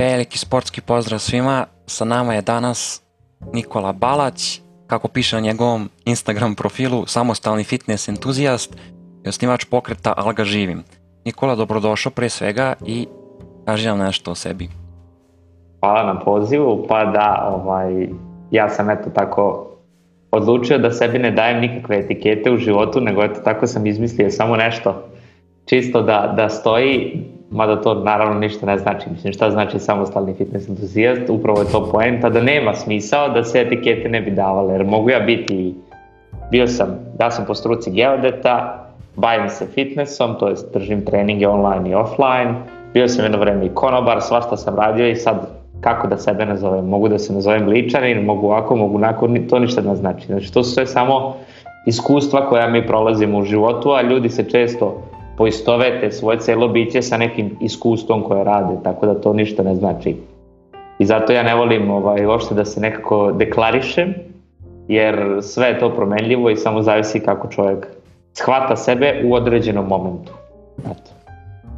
Veliki sportski pozdrav svima, sa nama je danas Nikola Balać, kako piše na njegovom Instagram profilu, samostalni fitness entuzijast i osnivač pokreta Alga Živim. Nikola, dobrodošao pre svega i kaži nam nešto o sebi. Hvala na pozivu, pa da, ovaj, ja sam eto tako odlučio da sebi ne dajem nikakve etikete u životu, nego eto tako sam izmislio samo nešto čisto da, da stoji mada to naravno ništa ne znači, mislim šta znači samostalni fitness entuzijast, upravo je to poenta da nema smisao da se etikete ne bi davale, jer mogu ja biti, bio sam, da sam po struci geodeta, bavim se fitnessom, to jest držim treninge online i offline, bio sam jedno vreme i konobar, svašta sam radio i sad kako da sebe nazovem, mogu da se nazovem ličanin, mogu ovako, mogu onako, to ništa ne znači. Znači to su sve samo iskustva koja mi prolazimo u životu, a ljudi se često poistovete svoje celo biće sa nekim iskustvom koje rade, tako da to ništa ne znači. I zato ja ne volim ovaj, uopšte da se nekako deklarišem, jer sve je to promenljivo i samo zavisi kako čovjek shvata sebe u određenom momentu. Eto.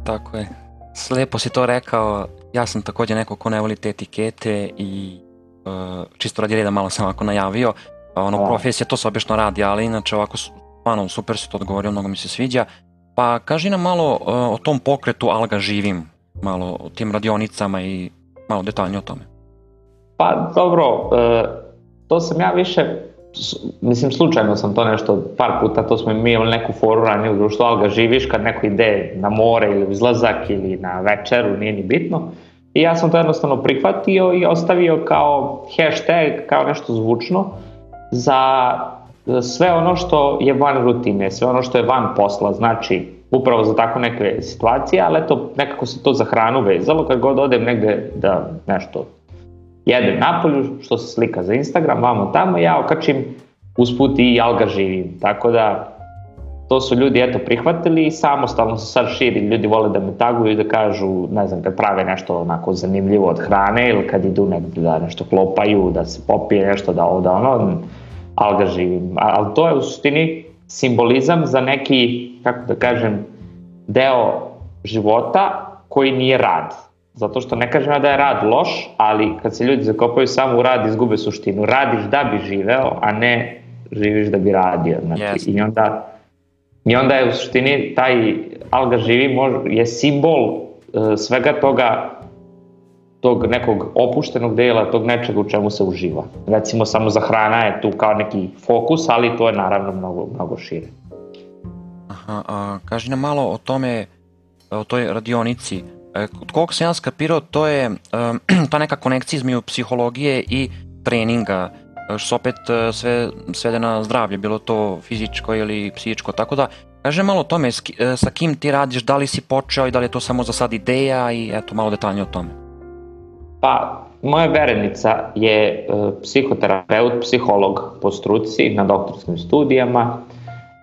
Tako je. Slepo si to rekao, ja sam takođe neko ko ne voli te etikete i uh, čisto radi reda malo sam ovako najavio. Ono, A. Da. profesija to se obično radi, ali inače ovako stvarno super si to odgovorio, mnogo mi se sviđa. Uh, Pa kaži nam malo e, o tom pokretu Alga živim, malo o tim radionicama i malo detaljnije o tome. Pa dobro, e, to sam ja više, mislim slučajno sam to nešto, par puta to smo mi imali neku foru ranije u društvu Alga živiš kad neko ide na more ili izlazak ili na večeru, nije ni bitno. I ja sam to jednostavno prihvatio i ostavio kao hashtag, kao nešto zvučno za sve ono što je van rutine, sve ono što je van posla, znači upravo za tako neke situacije, ali eto, nekako se to za hranu vezalo, kad god odem negde da nešto jedem napolju, što se slika za Instagram, vamo tamo, ja okačim usput i alga živim, tako da to su ljudi eto prihvatili i samostalno se sad širi, ljudi vole da me taguju i da kažu, ne znam, da prave nešto onako zanimljivo od hrane ili kad idu negde da nešto klopaju, da se popije nešto, da ovo, da ono, ali ga živim. Ali to je u suštini simbolizam za neki, kako da kažem, deo života koji nije rad. Zato što ne kažem da je rad loš, ali kad se ljudi zakopaju samo u rad, izgube suštinu. Radiš da bi živeo, a ne živiš da bi radio. Znači, yes. I onda I onda je u suštini taj alga živi mož, je simbol e, svega toga tog nekog opuštenog dela, tog nečega u čemu se uživa. Recimo samo za hrana je tu kao neki fokus, ali to je naravno mnogo, mnogo šire. Aha, a, kaži nam malo o tome, o toj radionici. E, od koliko sam ja skapirao, to je e, ta neka konekcija između psihologije i treninga, e, što se opet e, sve svede na zdravlje, bilo to fizičko ili psihičko, tako da Kaže malo o tome, sa kim ti radiš, da li si počeo i da li je to samo za sad ideja i eto malo detaljnije o tome. Pa, moja verenica je e, psihoterapeut, psiholog po struci na doktorskim studijama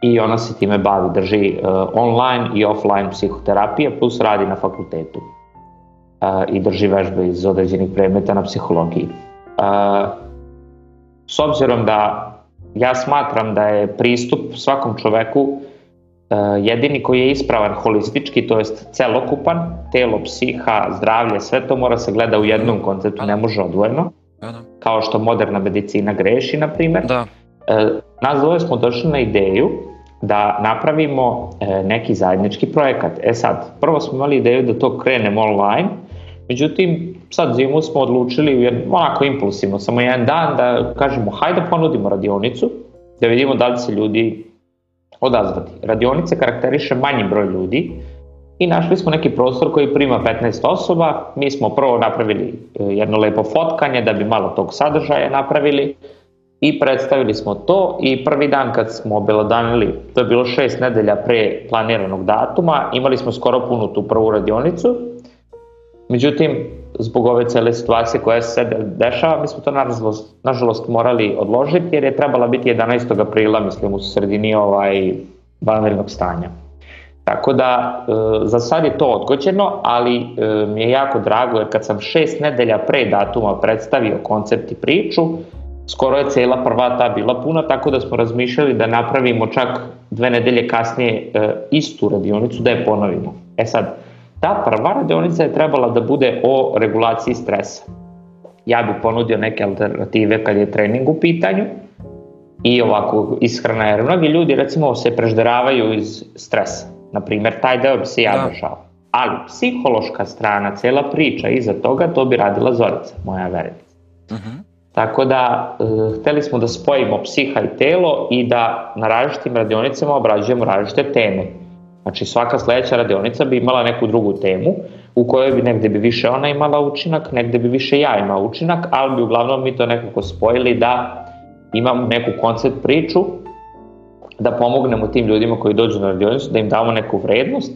i ona se time bavi, drži e, online i offline psihoterapije plus radi na fakultetu e, i drži vežbe iz određenih predmeta na psihologiji. S obzirom da ja smatram da je pristup svakom čoveku E, jedini koji je ispravan holistički, to jest celokupan, telo, psiha, zdravlje, sve to mora se gleda u jednom konceptu, ne može odvojeno. Kao što moderna medicina greši, na primer. Da. E, nas dvoje smo došli na ideju da napravimo e, neki zajednički projekat. E sad, prvo smo imali ideju da to krenemo online, međutim sad zimu smo odlučili jer onako impulsivno, samo jedan dan da kažemo hajde ponudimo radionicu, da vidimo da li se ljudi odazvati. Radionice karakteriše manji broj ljudi i našli smo neki prostor koji prima 15 osoba. Mi smo prvo napravili e, jedno lepo fotkanje da bi malo tog sadržaja napravili i predstavili smo to i prvi dan kad smo obelodanili, to je bilo šest nedelja pre planiranog datuma, imali smo skoro punu tu prvu radionicu Međutim, zbog ove cele situacije koja se dešava, mi smo to nažalost, nažalost morali odložiti jer je trebala biti 11. aprila, mislim, u sredini ovaj vanrednog stanja. Tako da, e, za sad je to odgođeno, ali e, mi je jako drago jer kad sam šest nedelja pre datuma predstavio koncept i priču, skoro je cela prva ta bila puna, tako da smo razmišljali da napravimo čak dve nedelje kasnije e, istu radionicu, da je ponovimo. E sad, Ta prva radionica je trebala da bude o regulaciji stresa. Ja bih ponudio neke alternative kad je trening u pitanju i ovako ishrana, jer mnogi ljudi recimo se prežderavaju iz stresa. Naprimer, taj deo bi se ja dešao. Da. Ali psihološka strana, cela priča iza toga, to bi radila Zorica, moja verenica. Uh mhm. -huh. Tako da, e, hteli smo da spojimo psiha i telo i da na različitim radionicama obrađujemo različite teme. Znači svaka sledeća radionica bi imala neku drugu temu u kojoj bi negde bi više ona imala učinak, negde bi više ja imao učinak, ali bi uglavnom mi to nekako spojili da imamo neku koncept priču, da pomognemo tim ljudima koji dođu na radionicu, da im damo neku vrednost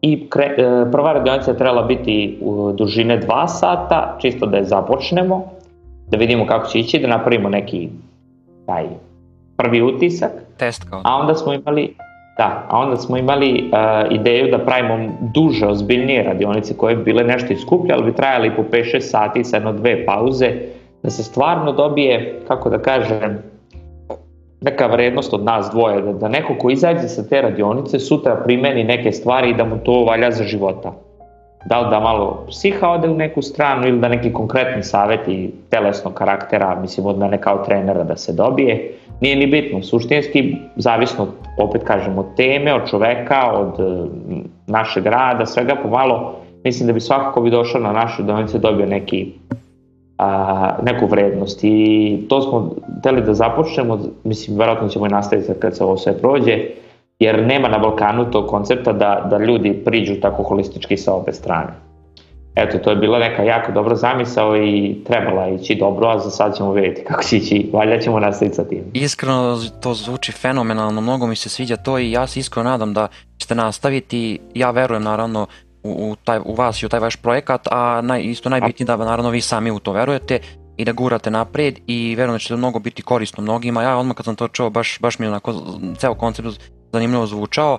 i kre, e, prva radionica je trebala biti u dužine 2 sata, čisto da je započnemo, da vidimo kako će ići, da napravimo neki taj prvi utisak. Test kao. A onda smo imali Da, a onda smo imali uh, ideju da pravimo duže, ozbiljnije radionice koje bi bile nešto iskuplje, ali bi trajali po 5-6 sati sa jedno dve pauze, da se stvarno dobije, kako da kažem, neka vrednost od nas dvoje, da, da neko ko izađe sa te radionice sutra primeni neke stvari i da mu to valja za života. Da li da malo psiha ode u neku stranu ili da neki konkretni i telesnog karaktera, mislim od mene kao trenera da se dobije, nije ni bitno, suštinski zavisno, opet kažem, od teme, od čoveka, od e, našeg rada, svega pomalo, mislim da bi svako ko bi došao na naše donice da dobio neki, a, neku vrednost i to smo teli da započnemo, mislim, verovatno ćemo i nastaviti kad se ovo sve prođe, jer nema na Balkanu tog koncepta da, da ljudi priđu tako holistički sa obe strane eto, to je bila neka jako dobra zamisao i trebala ići dobro, a za sad ćemo vidjeti kako će ići, valjda ćemo nastaviti sa tim. Iskreno to zvuči fenomenalno, mnogo mi se sviđa to i ja se iskreno nadam da ćete nastaviti, ja verujem naravno u, u, taj, u vas i u taj vaš projekat, a naj, isto najbitnije da naravno vi sami u to verujete i da gurate napred i verujem da će to mnogo biti korisno mnogima. Ja odmah kad sam to čuo, baš, baš mi je onako ceo koncept zanimljivo zvučao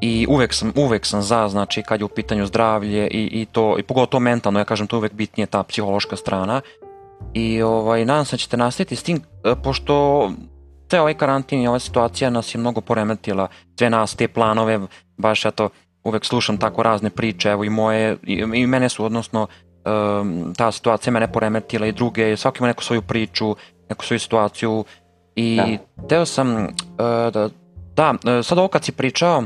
i uvek sam, uvek sam za, znači, kad je u pitanju zdravlje i, i to, i pogotovo mentalno, ja kažem, to uvek bitnije ta psihološka strana. I ovaj, nadam se da ćete nastaviti s tim, e, pošto te ovaj karantin i ova situacija nas je mnogo poremetila, sve nas, te planove, baš ja to uvek slušam tako razne priče, evo i moje, i, i mene su, odnosno, um, ta situacija mene poremetila i druge, svaki ima neku svoju priču, neku svoju situaciju i da. teo sam, uh, da, da, e, sad ovo kad si pričao,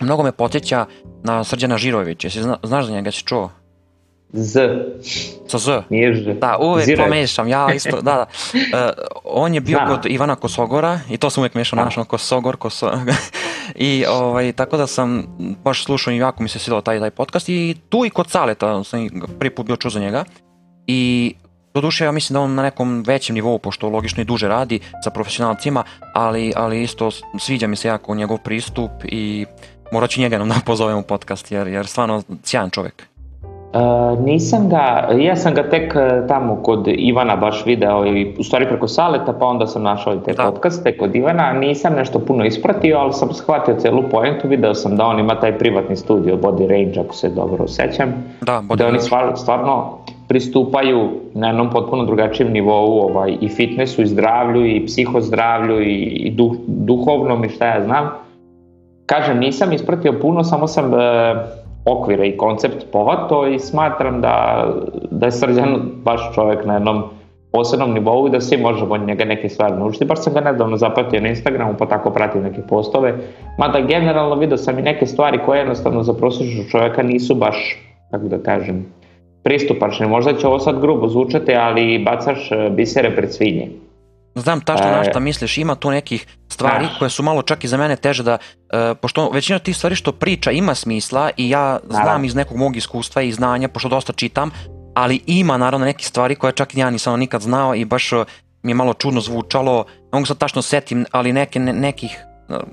Mnogo me podsjeća na Srđana Žirovića. Jesi zna, znaš za njega, si čuo? Z. Sa Z? Nije Ž. Da, uvek Ziraj. pomešam, ja isto, da, da. Uh, on je bio Zna. kod Ivana Kosogora i to sam uvek mešao, da. našao Kosogor, Kosogor. I ovaj, tako da sam baš slušao i jako mi se svidao taj, taj podcast i tu i kod Saleta sam prvi put bio čuo za njega. I Doduše, ja mislim da on na nekom većem nivou, pošto logično i duže radi sa profesionalcima, ali, ali isto sviđa mi se jako njegov pristup i morat ću njega nam da pozovem u podcast, jer, jer stvarno sjajan čovjek. Uh, nisam ga, ja sam ga tek e, tamo kod Ivana baš video i u stvari preko Saleta pa onda sam našao i te da. podcaste kod Ivana, nisam nešto puno ispratio, ali sam shvatio celu poentu, video sam da on ima taj privatni studio Body Range ako se dobro sećam, da, body da oni stvarno, stvarno pristupaju na jednom potpuno drugačijem nivou ovaj, i fitnessu i zdravlju i psihozdravlju i, i duh, duhovnom i šta ja znam, Kažem, nisam ispratio puno, samo sam e, okvire i koncept povato i smatram da, da je Srđan baš čovjek na jednom posebnom nivou i da svi možemo od njega neke stvari naučiti. Baš sam ga nedavno zapatio na Instagramu pa tako pratim neke postove. Mada generalno vidio sam i neke stvari koje jednostavno za prosječnog čovjeka nisu baš, kako da kažem, pristupačne. Možda će ovo sad grubo zvučati, ali bacaš e, bisere pred svinje. Znam tačno na e. šta misliš, ima tu nekih stvari ah. koje su malo čak i za mene teže da, uh, pošto većina tih stvari što priča ima smisla i ja znam naravno. iz nekog mog iskustva i znanja, pošto dosta čitam, ali ima naravno neke stvari koje čak i ja nisam nikad znao i baš mi je malo čudno zvučalo, ne mogu sad tačno setim, ali neke, ne, nekih,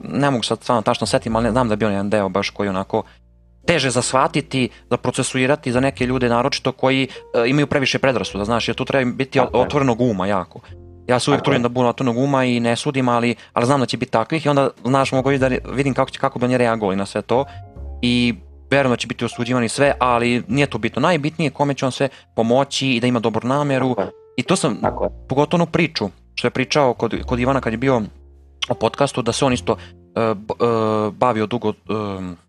ne mogu sad stvarno tačno setim, ali ne znam da je bio jedan deo baš koji onako teže za shvatiti, za procesuirati za neke ljude naročito koji uh, imaju previše predrasuda, znaš, jer tu treba biti otvorenog uma jako. Ja se uvijek trudim da budem otvornog uma i ne sudim, ali, ali znam da će biti takvih i onda, znaš, mogu da vidim kako, će, kako bi oni reagovali na sve to i verujem da će biti osuđivani sve, ali nije to bitno. Najbitnije je kome će on sve pomoći i da ima dobru nameru. i to sam, pogotovo onu priču što je pričao kod, kod Ivana kad je bio u podcastu, da se on isto e, e, bavio dugo, e,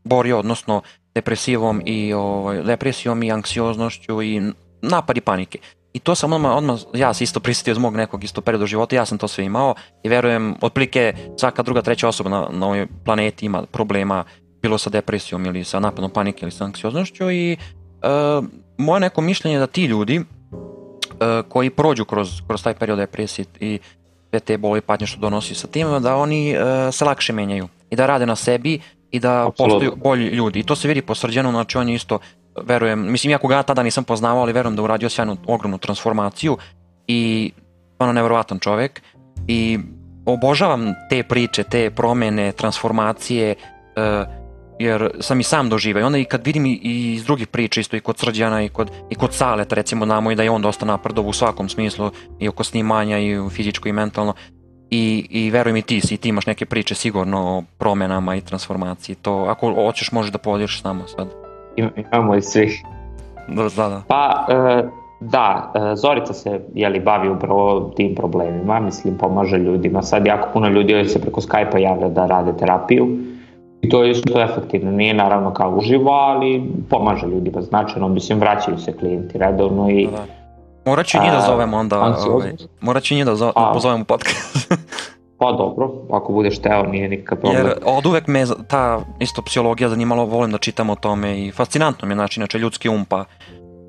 borio, odnosno depresivom i ovaj, depresijom i anksioznošću i napadi panike. I to sam odmah, odmah ja se isto prisetio iz mog nekog isto perioda života, ja sam to sve imao i verujem, otprilike svaka druga treća osoba na, na ovoj planeti ima problema bilo sa depresijom ili sa napadom panike ili sa anksioznošću i e, moje neko mišljenje da ti ljudi e, koji prođu kroz, kroz taj period depresije i sve te boli patnje što donosi sa tim, da oni e, se lakše menjaju i da rade na sebi i da Absolutno. postaju bolji ljudi. I to se vidi po znači on je isto verujem, mislim, iako ga tada nisam poznavao, ali verujem da uradio sjajnu, ogromnu transformaciju i ono nevjerovatan čovek i obožavam te priče, te promene, transformacije, uh, jer sam i sam doživao. I onda i kad vidim i, i iz drugih priča, isto i kod Srđana i kod, i kod Saleta, recimo, znamo i da je on dosta napredov u svakom smislu, i oko snimanja, i fizičko i mentalno. I, i verujem i ti, si, ti imaš neke priče sigurno o promenama i transformaciji. To, ako hoćeš, možeš da podijeliš s nama sad imamo i svih. Da, da, da. Pa, e, da, e, Zorica se jeli, bavi upravo tim problemima, mislim pomaže ljudima. Sad jako puno ljudi se preko Skype-a javlja da rade terapiju i to je isto efektivno. Nije naravno kao uživo, ali pomaže ljudima značajno, mislim vraćaju se klijenti redovno i... Da, da. Morat ću njih da zovem onda, ovaj, morat ću njih da, zo, da podcast. Pa dobro, ako budeš teo, nije nikakav problem. Jer od uvek me ta isto psihologija zanimalo, volim da čitam o tome i fascinantno mi je, znači, inače ljudski um, pa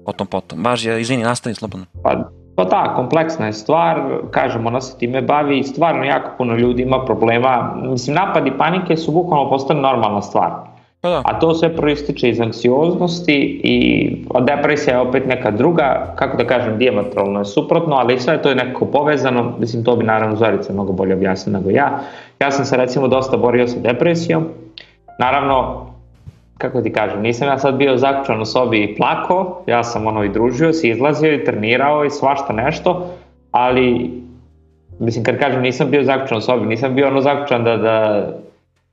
o tom potom. Važi, izvini, nastavi slobodno. Pa, pa da, kompleksna je stvar, kažem, ona se time bavi i stvarno jako puno ljudi ima problema. Mislim, napadi panike su bukvalno postane normalna stvar. Pa da. A to sve proističe iz anksioznosti i depresija je opet neka druga, kako da kažem, diametralno je suprotno, ali sve to je nekako povezano, mislim to bi naravno Zorica mnogo bolje objasnila nego ja. Ja sam se recimo dosta borio sa depresijom, naravno kako ti kažem, nisam ja sad bio zaključan u sobi i plako, ja sam ono i družio se, izlazio i trenirao i svašta nešto, ali mislim kad kažem nisam bio zaključan u sobi, nisam bio ono zaključan da, da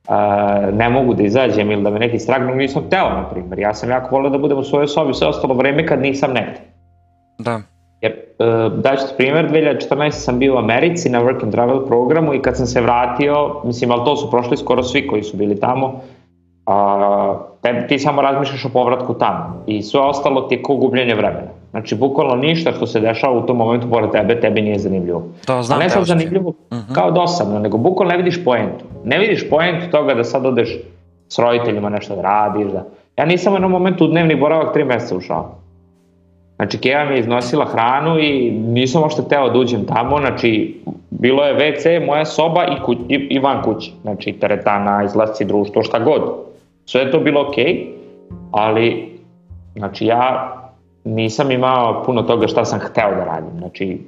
Uh, ne mogu da izađem ili da me neki stragnu, nisam teo, na primjer. Ja sam jako volio da budem u svojoj sobi sve ostalo vreme kad nisam negde. Da. Jer, uh, daću ti primjer, 2014. sam bio u Americi na Work and Travel programu i kad sam se vratio, mislim, ali to su prošli skoro svi koji su bili tamo, a, uh, te, ti samo razmišljaš o povratku tamo i sve ostalo ti je kao gubljenje vremena. Znači, bukvalno ništa što se dešava u tom momentu pored tebe, tebi nije zanimljivo. To znam. A ne samo zanimljivo uh mhm. -huh. kao dosadno, nego bukvalno ne vidiš poentu. Ne vidiš poentu toga da sad odeš s roditeljima nešto da radiš. Da... Ja nisam u jednom momentu u dnevni boravak tri meseca ušao. Znači, Keva mi je iznosila hranu i nisam uopšte teo da uđem tamo, znači, bilo je WC, moja soba i, kuć, i, i van kuće, znači, teretana, izlasci, društvo, šta god. Sve je to bilo okej, okay, ali, znači, ja nisam imao puno toga šta sam hteo da radim. Znači,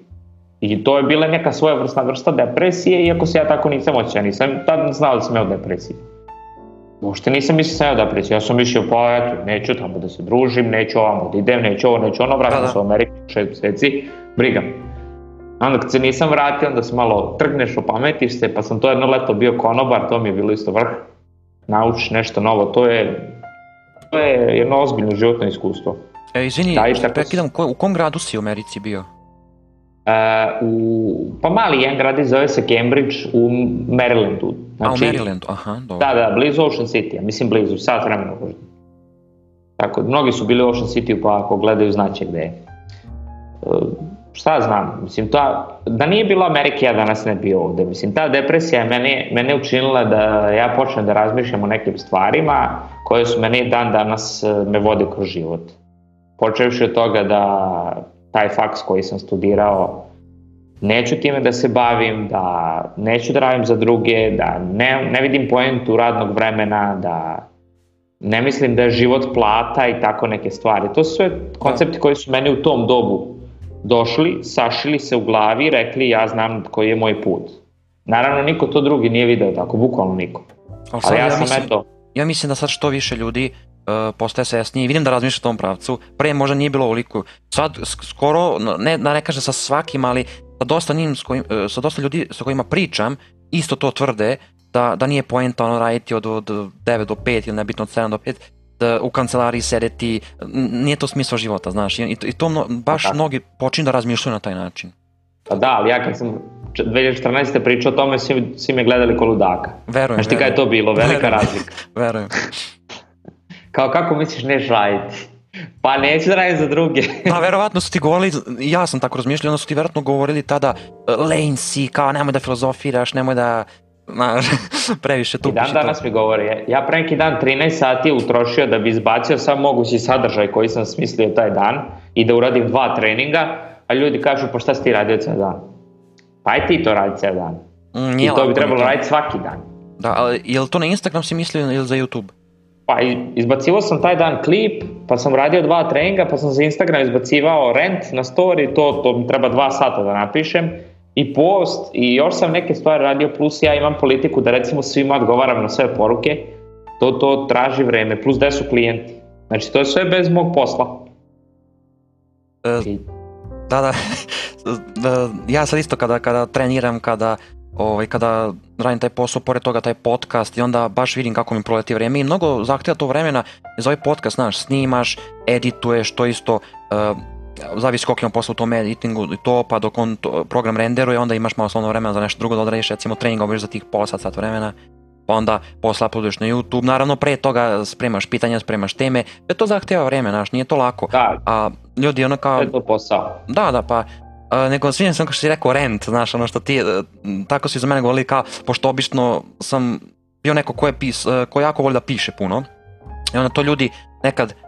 I to je bila neka svoja vrsta, vrsta depresije, iako se ja tako nisam oćeo, nisam tad znao da sam imao depresiju. Uopšte nisam mislio da sam imao depresiju, ja sam mislio pa eto, neću tamo da se družim, neću ovamo da idem, neću ovo, neću ono, vratim da, da. se u Ameriku šest meseci, briga. Onda kad se nisam vratio, onda se malo trgneš, opametiš se, pa sam to jedno leto bio konobar, to mi je bilo isto vrh, Nauči nešto novo, to je, to je jedno ozbiljno životno iskustvo. E, izvini, da, šta prekidam, ko, u kom gradu si u Americi bio? Uh, u, pa mali jedan grad zove se Cambridge u Marylandu. Znači, A, u znači- Marylandu, aha, dobro. Da, da, blizu Ocean City, mislim blizu, sat vremena možda. Tako, mnogi su bili u Ocean City, pa ako gledaju znaće gde je. Uh, šta znam, mislim, ta, da nije bilo Amerike, ja danas ne bio ovde. Mislim, ta depresija je mene, mene učinila da ja počnem da razmišljam o nekim stvarima koje su meni dan danas e, me vode kroz život počevši od toga da taj faks koji sam studirao neću time da se bavim, da neću da radim za druge, da ne, ne vidim pojentu radnog vremena, da ne mislim da je život plata i tako neke stvari. To su sve da. koncepti koji su meni u tom dobu došli, sašili se u glavi i rekli ja znam koji je moj put. Naravno, niko to drugi nije video tako, bukvalno niko. Ali, sad, Ali ja, ja sam mislim, eto... Ja mislim da sad što više ljudi E, postaje svesniji i vidim da razmišlja u tom pravcu. Pre možda nije bilo ovoliko. Sad skoro, ne, da ne kažem sa svakim, ali sa dosta, njim, s kojim, e, sa dosta ljudi sa kojima pričam, isto to tvrde, da, da nije poenta ono raditi od, od 9 do 5 ili nebitno od 7 do 5, da u kancelariji sedeti, nije to smisla života, znaš, i, i to mno, baš pa da. mnogi počinju da razmišljaju na taj način. Pa da, ali ja kad sam 2014. pričao o tome, svi, svi me gledali ko ludaka. Verujem, Znaš ti kada je to bilo, velika verujem. razlika. verujem. Kao kako misliš ne žaliti? Pa neću da radim za druge. pa verovatno su ti govorili, ja sam tako razmišljao, onda su ti verovatno govorili tada lane si, kao nemoj da filozofiraš, nemoj da na, previše tupiš. I dan danas to. mi govori, ja pre neki dan 13 sati utrošio da bi izbacio sam mogući sadržaj koji sam smislio taj dan i da uradim dva treninga, a ljudi kažu pa šta si ti radio cijel dan? Pa aj ti to radi cijel dan. Mm, I to bi trebalo raditi svaki dan. Da, ali je li to na Instagram si mislio ili za YouTube? Pa izbacivao sam taj dan klip, pa sam radio dva treninga, pa sam za Instagram izbacivao rent na story, to, to mi treba dva sata da napišem, i post, i još sam neke stvari radio, plus ja imam politiku da recimo svima odgovaram na sve poruke, to, to traži vreme, plus gde su klijenti. Znači to je sve bez mog posla. E, da, da, e, ja sad isto kada, kada treniram, kada ovaj, kada radim taj posao, pored toga taj podcast i onda baš vidim kako mi proleti vreme i mnogo zahteva to vremena za ovaj podcast, znaš, snimaš, edituješ, to isto, uh, zavisi koliko imam posla u tom editingu i to, pa dok on to, program renderuje, onda imaš malo slobodno vremena za nešto drugo da odradiš, recimo trening obiš za tih pola sat, sat vremena, pa onda posla uploaduješ na YouTube, naravno pre toga spremaš pitanja, spremaš teme, sve to zahteva vreme, znaš, nije to lako. Da, A, ljudi ono kao... To to posao. Da, da, pa Uh, nego sviđa sam ono kao što si rekao rent, znaš, ono što ti, uh, tako si za mene govorili kao, pošto obično sam bio neko ko je pis, uh, ko jako voli da piše puno, i onda to ljudi nekad, e,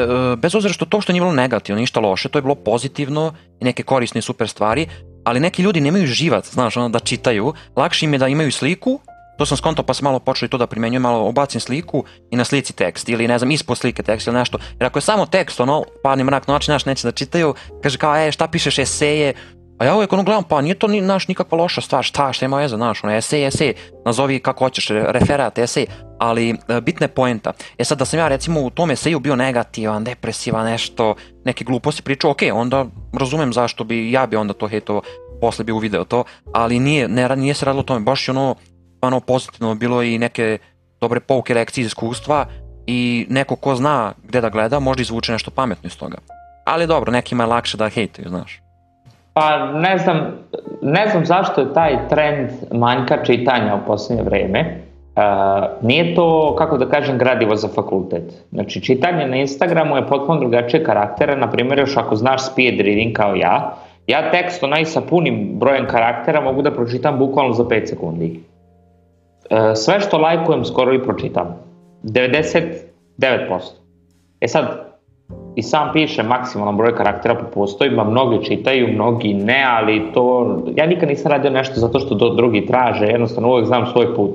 e, bez obzira što to što nije bilo negativno, ništa loše, to je bilo pozitivno i neke korisne super stvari, ali neki ljudi nemaju živac, znaš, ono da čitaju, lakše im je da imaju sliku to sam skonto pa sam malo počeli to da primenjujem, malo obacim sliku i na slici tekst ili ne znam ispod slike tekst ili nešto. Jer ako je samo tekst, ono, pa ni mrak noći, naš neće da čitaju, kaže kao, e, šta pišeš eseje, A ja uvijek ono gledam, pa nije to ni, naš nikakva loša stvar, šta, šta ima veze, znaš, ono, esej, esej, nazovi kako hoćeš, referat, esej, ali e, bitna poenta. E sad da sam ja recimo u tom eseju bio negativan, depresivan, nešto, neke gluposti pričao, okej, okay, onda razumem zašto bi, ja bi onda to hejtovo, posle bi uvideo to, ali nije, ne, nije se radilo o tome, baš je ono, ono pozitivno bilo i neke dobre pouke, lekcije iz iskustva i neko ko zna gde da gleda možda izvuče nešto pametno iz toga. Ali dobro, nekima je lakše da hejtuju, znaš. Pa ne znam, ne znam zašto je taj trend manjka čitanja u poslednje vreme. Uh, nije to, kako da kažem, gradivo za fakultet. Znači, čitanje na Instagramu je potpuno drugačije karaktera, na primjer, još ako znaš speed reading kao ja, ja tekst onaj sa punim brojem karaktera mogu da pročitam bukvalno za 5 sekundi. E, sve što lajkujem skoro i pročitam. 99%. E sad, i sam piše maksimalan broj karaktera po postojima, mnogi čitaju, mnogi ne, ali to, ja nikad nisam radio nešto zato što do, drugi traže, jednostavno uvek znam svoj put.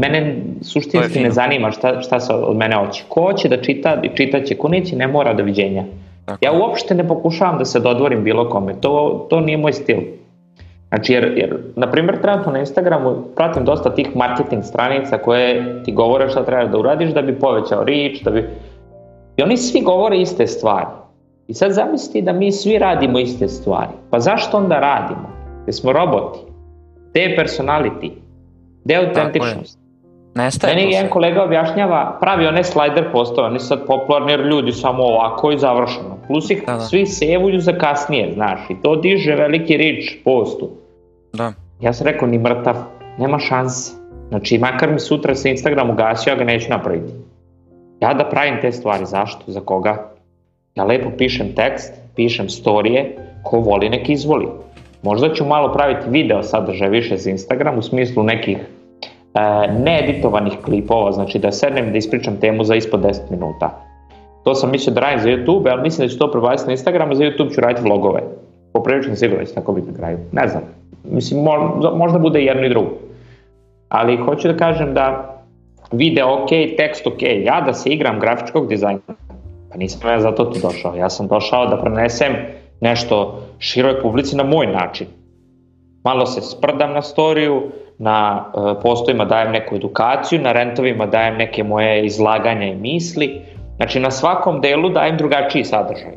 Mene suštinski ne zanima šta, šta se od mene hoće. Ko će da čita, čitaće, ko neće, ne mora, doviđenja. Tako. Ja uopšte ne pokušavam da se dodvorim bilo kome, to, to nije moj stil. Znači, jer, jer na primjer, trenutno na Instagramu pratim dosta tih marketing stranica koje ti govore šta trebaš da uradiš da bi povećao reach, da bi... I oni svi govore iste stvari. I sad zamisli da mi svi radimo iste stvari. Pa zašto onda radimo? Jer smo roboti. Te je personality. Gde je autentičnost? Nestaje Meni jedan kolega objašnjava, pravi one slider postove, oni su sad popularni jer ljudi samo ovako i završeno. Plus ih da, da. svi sevuju za kasnije, znaš, i to diže veliki rič postu. Da. Ja sam rekao, ni mrtav, nema šanse. Znači, makar mi sutra sa Instagram ugasio, ja ga neću napraviti. Ja da pravim te stvari, zašto, za koga? Ja lepo pišem tekst, pišem storije, ko voli nek izvoli. Možda ću malo praviti video sadržaj više za Instagram u smislu nekih e, needitovanih klipova, znači da sednem da ispričam temu za ispod 10 minuta. To sam mislio da radim za YouTube, ali mislim da ću to prebaciti na Instagram, a za YouTube ću raditi vlogove. Poprilično sigurno da će tako biti na kraju, ne znam. Mislim, mo, možda bude jedno i drugo. Ali hoću da kažem da video ok, tekst ok, ja da se igram grafičkog dizajna, pa nisam ja zato tu došao. Ja sam došao da prenesem nešto široj publici na moj način. Malo se sprdam na storiju, na e, postojima dajem neku edukaciju, na rentovima dajem neke moje izlaganja i misli. Znači na svakom delu dajem drugačiji sadržaj.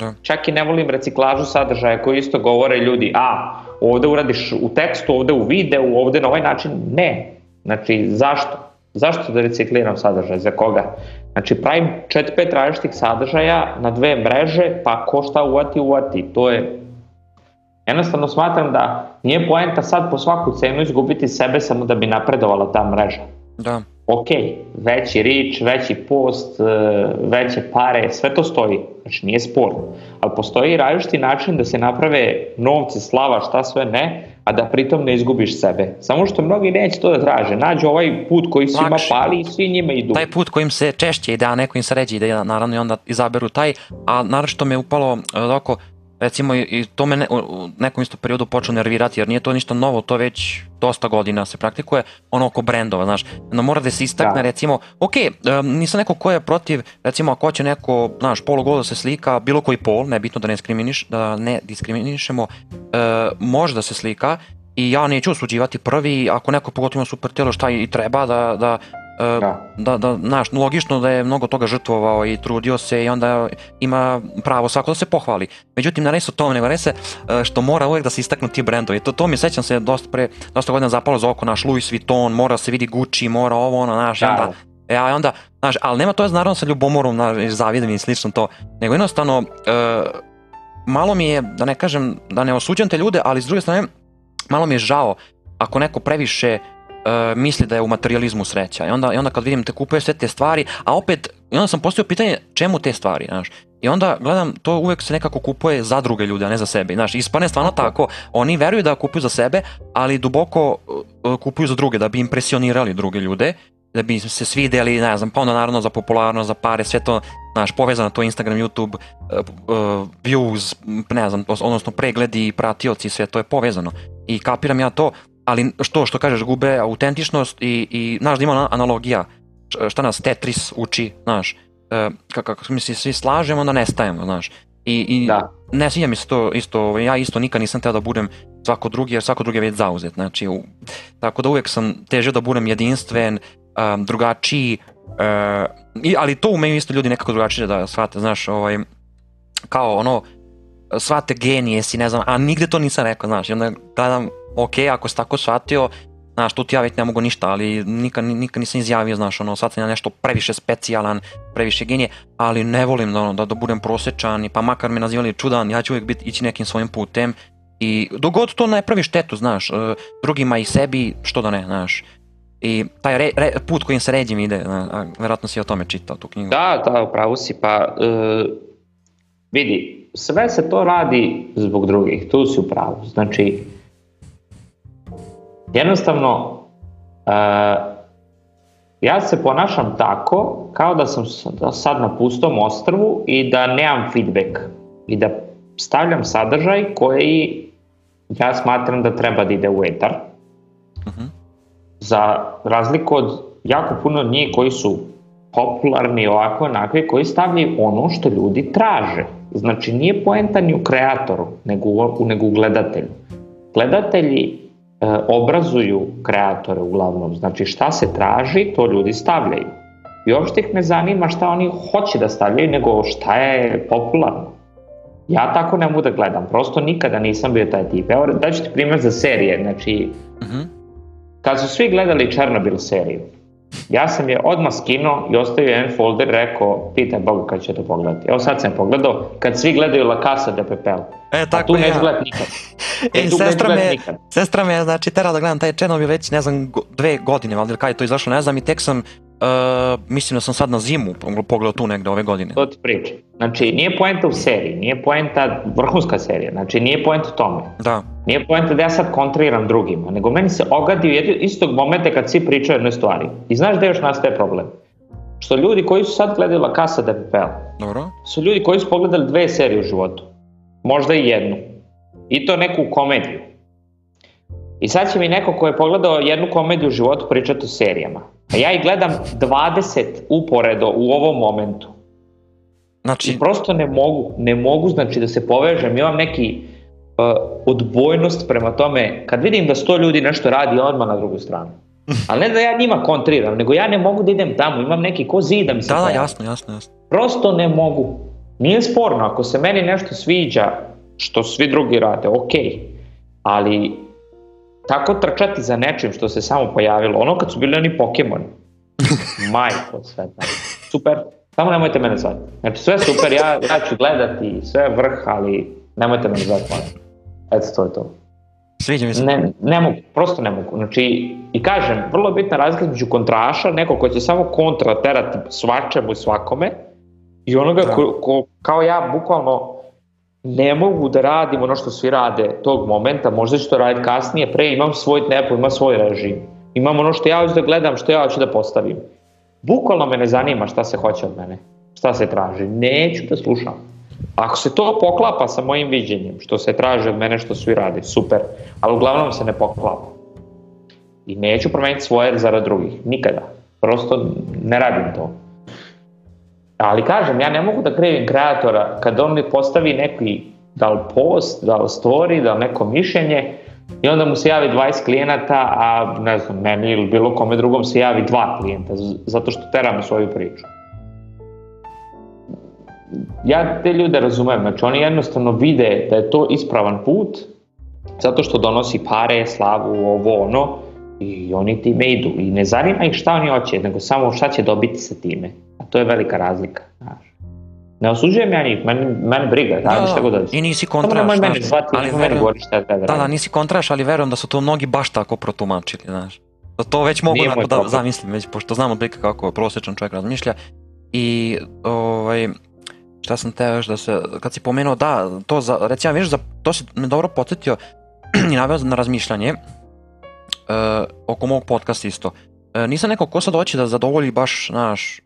Da. Čak i ne volim reciklažu sadržaja koji isto govore ljudi, a ovde uradiš u tekstu, ovde u videu, ovde na ovaj način, ne. Znači, zašto? Zašto da recikliram sadržaj? Za koga? Znači, pravim 4-5 različitih sadržaja na dve mreže, pa ko šta uvati, uvati. To je Jednostavno smatram da nije poenta sad po svaku cenu izgubiti sebe samo da bi napredovala ta mreža. Da ok, veći rič, veći post, e, veće pare, sve to stoji, znači nije sporno. Ali postoji različiti način da se naprave novci, slava, šta sve ne, a da pritom ne izgubiš sebe. Samo što mnogi neće to da traže. Nađu ovaj put koji svima Lakši. pali i svi njima idu. Taj put kojim se češće ide, a neko im sređe ide, naravno i onda izaberu taj. A naravno što me upalo e, oko, recimo i to me ne, u nekom isto periodu počeo nervirati, jer nije to ništa novo, to već dosta godina se praktikuje, ono oko brendova, znaš, no, mora da se istakne, da. recimo, ok, um, nisam neko ko je protiv, recimo, ako hoće neko, znaš, polugodo se slika, bilo koji pol, nebitno da ne, diskriminiš, da ne diskriminišemo, uh, može da se slika, i ja neću osuđivati prvi, ako neko pogotovo ima super telo šta i treba da, da da. da, da, da naš, logično da je mnogo toga žrtvovao i trudio se i onda ima pravo svako da se pohvali. Međutim, ne radi se tome, nego radi e, što mora uvek da se istaknu ti brendovi. To, to mi sećam se dosta pre, dosta godina zapalo za oko naš Louis Vuitton, mora se vidi Gucci, mora ovo, ono, naš, da. onda, E, a onda, znaš, ali nema to je naravno sa ljubomorom, znaš, zavidom i slično to, nego jednostavno, e, malo mi je, da ne kažem, da ne osuđam te ljude, ali s druge strane, malo mi je žao ako neko previše e, misli da je u materializmu sreća. I onda, i onda kad vidim te kupuje sve te stvari, a opet, i onda sam postao pitanje čemu te stvari, znaš. I onda gledam, to uvek se nekako kupuje za druge ljude, a ne za sebe. Znaš, ispane stvarno tako, oni veruju da kupuju za sebe, ali duboko e, kupuju za druge, da bi impresionirali druge ljude da bi se svideli, ne znam, pa onda naravno za popularno, za pare, sve to, znaš, povezano to Instagram, YouTube, uh, uh, views, ne znam, odnosno pregledi, pratioci, sve to je povezano. I kapiram ja to, ali što što kažeš gube autentičnost i, i znaš da ima analogija šta nas Tetris uči, znaš, e, kako mi se svi slažemo, onda nestajemo, znaš. I, i da. ne sviđa mi se to isto, ovaj, ja isto nikad nisam teo da budem svako drugi, jer svako drugi je već zauzet, znači, u, tako da uvek sam težio da budem jedinstven, um, drugačiji, uh, i, ali to umeju isto ljudi nekako drugačije da shvate, znaš, ovaj, kao ono, svate genije si, ne znam, a nigde to nisam rekao, znaš, i onda gledam ok, ako si tako shvatio, znaš, tu ti ja već ne mogu ništa, ali nikad, nikad nisam izjavio, znaš, ono, sad sam ja nešto previše specijalan, previše genije, ali ne volim da, ono, da, da budem prosečan, i pa makar me nazivali čudan, ja ću uvijek biti, ići nekim svojim putem i dogod to ne pravi štetu, znaš, e, drugima i sebi, što da ne, znaš. I taj re, re, put kojim se ređim ide, a, verovatno si o tome čitao tu knjigu. Da, da, upravo si, pa e, vidi, sve se to radi zbog drugih, tu si upravo, znači Jednostavno, uh, ja se ponašam tako kao da sam da sad na pustom ostrvu i da nemam feedback i da stavljam sadržaj koji ja smatram da treba da ide u etar. Uh mhm. -huh. Za razliku od jako puno od njih koji su popularni ovako onakvi koji stavljaju ono što ljudi traže. Znači nije poenta ni u kreatoru, nego u, nego u gledatelju. Gledatelji E, obrazuju kreatore uglavnom. Znači šta se traži, to ljudi stavljaju. I uopšte ih ne zanima šta oni hoće da stavljaju, nego šta je popularno. Ja tako ne mogu da gledam, prosto nikada nisam bio taj tip. Evo daću ti primjer za serije, znači uh mhm. -huh. kad su svi gledali Černobil seriju, Ja sam je odmah skinuo i ostavio jedan folder, rekao, pitaj Boga kad će to pogledati. Evo sad sam pogledao, kad svi gledaju La Casa de Pepel. E, tako A tu ja. neću gledat nikad. E, e sestra, me, nikad. sestra me, znači, tera da gledam taj channel već, ne znam, dve godine, valjda, kada je to izašlo, ne znam, i tek sam Uh, mislim da sam sad na zimu pogledao tu negde ove godine. To ti priča. Znači, nije poenta u seriji, nije poenta vrhunska serija, znači nije poenta u tome. Da. Nije poenta da ja sad kontriram drugima, nego meni se ogadi u jednog istog momenta kad svi pričaju jednoj stvari. I znaš da još nastaje problem? Što ljudi koji su sad gledali La Casa de da Papel, Dobro. su ljudi koji su pogledali dve serije u životu, možda i jednu, i to neku komediju. I sad će mi neko ko je pogledao jednu komediju u životu pričati o serijama. A ja ih gledam 20 uporedo u ovom momentu. Znači... I prosto ne mogu, ne mogu znači da se povežem, imam neki uh, odbojnost prema tome, kad vidim da sto ljudi nešto radi, odmah na drugu stranu. Ali ne da ja njima kontriram, nego ja ne mogu da idem tamo, imam neki ko zida mi se. Da, da, pa jasno, jasno, jasno. Prosto ne mogu. Nije sporno, ako se meni nešto sviđa, što svi drugi rade, ok. Ali tako trčati za nečim što se samo pojavilo, ono kad su bili oni Pokemon, majko sve tako, super, samo nemojte mene zvati. Znači sve super, ja, ja ću gledati, sve vrh, ali nemojte mene zvati, molim. Eto, to je to. Sviđa mi se. Ne, ne mogu, prosto ne mogu. Znači, i kažem, vrlo bitna razlika među kontraša, neko ko će samo kontra terati svačemu i svakome, i onoga da. ko, ko, kao ja, bukvalno, ne mogu da radim ono što svi rade tog momenta, možda ću to raditi kasnije, pre imam svoj tempo, imam svoj režim, imam ono što ja hoću da gledam, što ja hoću da postavim. Bukvalno me ne zanima šta se hoće od mene, šta se traži, neću da slušam. Ako se to poklapa sa mojim viđenjem, što se traži od mene što svi rade, super, ali uglavnom se ne poklapa. I neću promeniti svoje zarad drugih, nikada. Prosto ne radim to. Ali kažem, ja ne mogu da krivim kreatora kad on mi postavi neki da li post, da li story, da li neko mišljenje i onda mu se javi 20 klijenata, a ne znam, meni ili bilo kome drugom se javi dva klijenta, zato što teram svoju priču. Ja te ljude razumem, znači oni jednostavno vide da je to ispravan put, zato što donosi pare, slavu, ovo, ono, i oni time idu i ne zanima ih šta oni hoće, nego samo šta će dobiti sa time. A to je velika razlika. Znaš. Ne osuđujem ja njih, meni, meni briga, da, da, šta god da I nisi kontraš, Samo mene zvati, ali verujem, govori šta da, da, da, nisi kontraš, ali verujem da su to mnogi baš tako protumačili, znaš. Da to već mogu Nije da, da zamislim, već, pošto znam odlika kako prosječan čovjek razmišlja. I, ovaj, šta sam teo još da se, kad si pomenuo, da, to za, recimo, vidiš, za, to si me dobro podsjetio i naveo na razmišljanje, E, oko mog podcasta isto. E, nisam neko ko sad hoće da zadovolji baš, naš,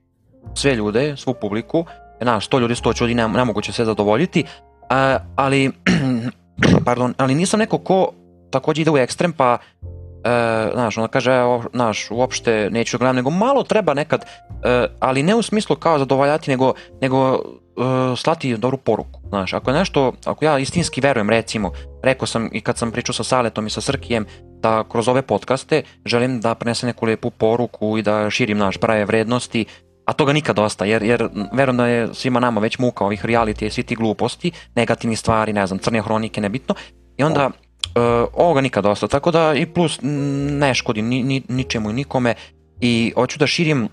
sve ljude, svu publiku, e, znaš, 100 ljudi, 100 ljudi, nemoguće sve zadovoljiti, a, ali, pardon, ali nisam neko ko takođe ide u ekstrem, pa, e, znaš, onda kaže, evo, znaš, uopšte neću da gledam, nego malo treba nekad, e, ali ne u smislu kao zadovoljati, nego, nego e, slati dobru poruku, znaš, ako je nešto, ako ja istinski verujem, recimo, rekao sam i kad sam pričao sa Saletom i sa Srkijem, da kroz ove podcaste želim da prenesem neku lepu poruku i da širim naš prave vrednosti, a toga nikad dosta, jer, jer verujem da je svima nama već muka ovih reality i svi ti gluposti, negativni stvari, ne znam, crne hronike, nebitno, i onda uh, ovoga nikad dosta, tako da i plus ne škodi ni, ni, ničemu i nikome i hoću da širim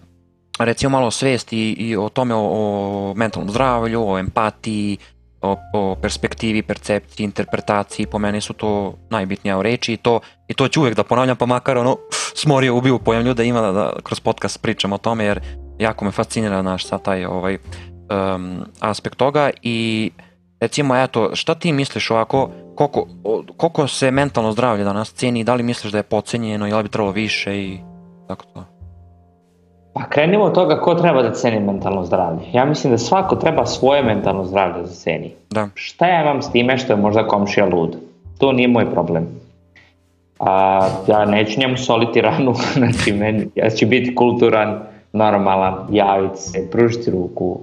recimo malo svest i, i o tome o, o mentalnom zdravlju, o empatiji, o, o perspektivi, percepciji, interpretaciji, po meni su to najbitnija reči i to, i to ću uvek da ponavljam, pa makar ono, smorio ubio pojam da ima da, da kroz podcast pričam o tome, jer jako me fascinira naš sa taj ovaj, um, aspekt toga i recimo, eto, šta ti misliš ovako, koliko, koliko se mentalno zdravlje danas ceni, da li misliš da je pocenjeno ili bi trebalo više i tako to? Pa krenimo od toga ko treba da ceni mentalno zdravlje. Ja mislim da svako treba svoje mentalno zdravlje da ceni. Da. Šta ja imam s time što je možda komšija lud? To nije moj problem. A, ja neću njemu soliti ranu, znači meni, ja ću biti kulturan, normalan, javiti se, pružiti ruku.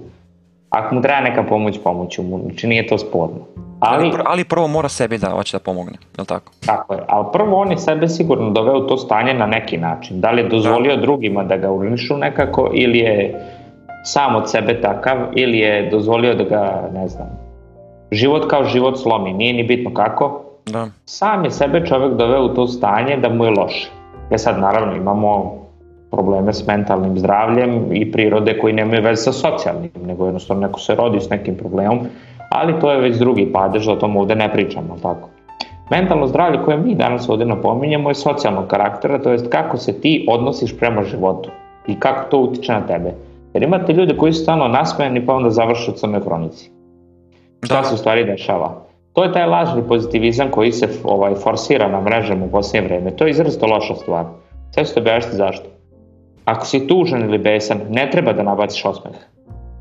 Ako mu treba neka pomoć, pomoću mu, znači nije to sporno. Ali, ali, ali prvo mora sebi da hoće da pomogne, je li tako? Tako je, ali prvo on je sebe sigurno doveo u to stanje na neki način. Da li je dozvolio da. drugima da ga urnišu nekako ili je sam od sebe takav ili je dozvolio da ga, ne znam, život kao život slomi, nije ni bitno kako. Da. Sam je sebe čovek doveo u to stanje da mu je loše. Ja e sad naravno imamo probleme s mentalnim zdravljem i prirode koji nemaju veze sa socijalnim, nego jednostavno neko se rodi s nekim problemom ali to je već drugi padež, o tom ovde ne pričamo, tako. Mentalno zdravlje koje mi danas ovde napominjamo je socijalnog karaktera, to jest kako se ti odnosiš prema životu i kako to utiče na tebe. Jer imate ljude koji su stalno nasmejani pa onda završu u crnoj kronici. Šta da. se u stvari dešava? To je taj lažni pozitivizam koji se ovaj forsira na mrežama u poslednje vreme. To je izrazito loša stvar. Sve ću te objasniti zašto. Ako si tužan ili besan, ne treba da nabaciš osmeh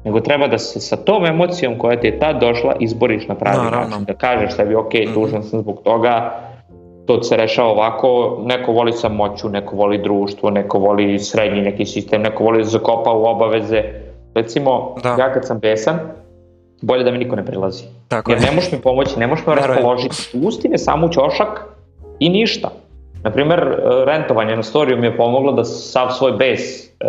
nego treba da se sa tom emocijom koja ti je tad došla izboriš na pravi Naravno. način, da kažeš sebi ok, tužan mhm. sam zbog toga, to se rešava ovako, neko voli samoću, neko voli društvo, neko voli srednji neki sistem, neko voli da zakopa u obaveze. Recimo, da. ja kad sam besan, bolje da mi niko ne prilazi. Tako Jer je. ne možeš mi pomoći, ne možeš me Naravno. raspoložiti. Pusti me samo u ćošak i ništa. Naprimer, e, rentovanje na storiju mi je pomoglo da sav svoj bes E,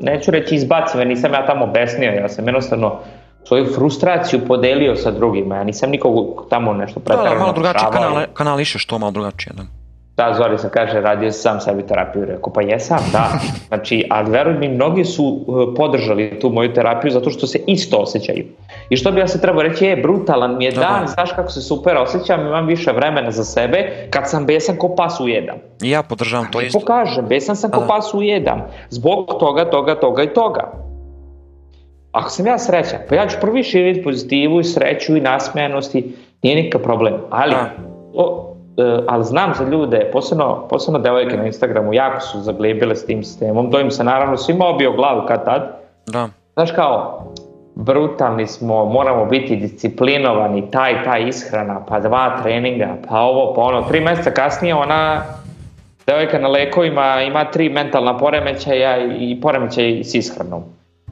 neću reći izbacim, jer nisam ja tamo besnio, ja sam jednostavno svoju frustraciju podelio sa drugima, ja nisam nikog tamo nešto pretarano. Da, da, malo drugačije kanale, kanališeš to malo drugačije, da. Da, Zori se kaže, radio sam sebi terapiju, rekao, pa jesam, da. Znači, ali veruj mi, mnogi su e, podržali tu moju terapiju zato što se isto osjećaju. I što bi ja se trebao reći, je brutalan mi je dan, znaš kako se super osjećam, imam više vremena za sebe, kad sam besan ko pas ujedam. I ja podržavam to isto. Pokažem, besan sam A, ko da. pas ujedam, zbog toga, toga, toga i toga. Ako sam ja srećan, pa ja ću prvi širiti pozitivu i sreću i nasmejanost i nije nikak problem, ali... A. Da. O, e, ali znam za ljude, posebno, posebno devojke na Instagramu, jako su zaglebile s tim sistemom, to im se naravno svima obio glavu kad tad. Da. Znaš kao, brutalni smo, moramo biti disciplinovani, taj, taj ishrana, pa dva treninga, pa ovo, pa ono. Tri mjeseca kasnije ona devojka na lekovima ima tri mentalna poremećaja i poremećaj s ishranom.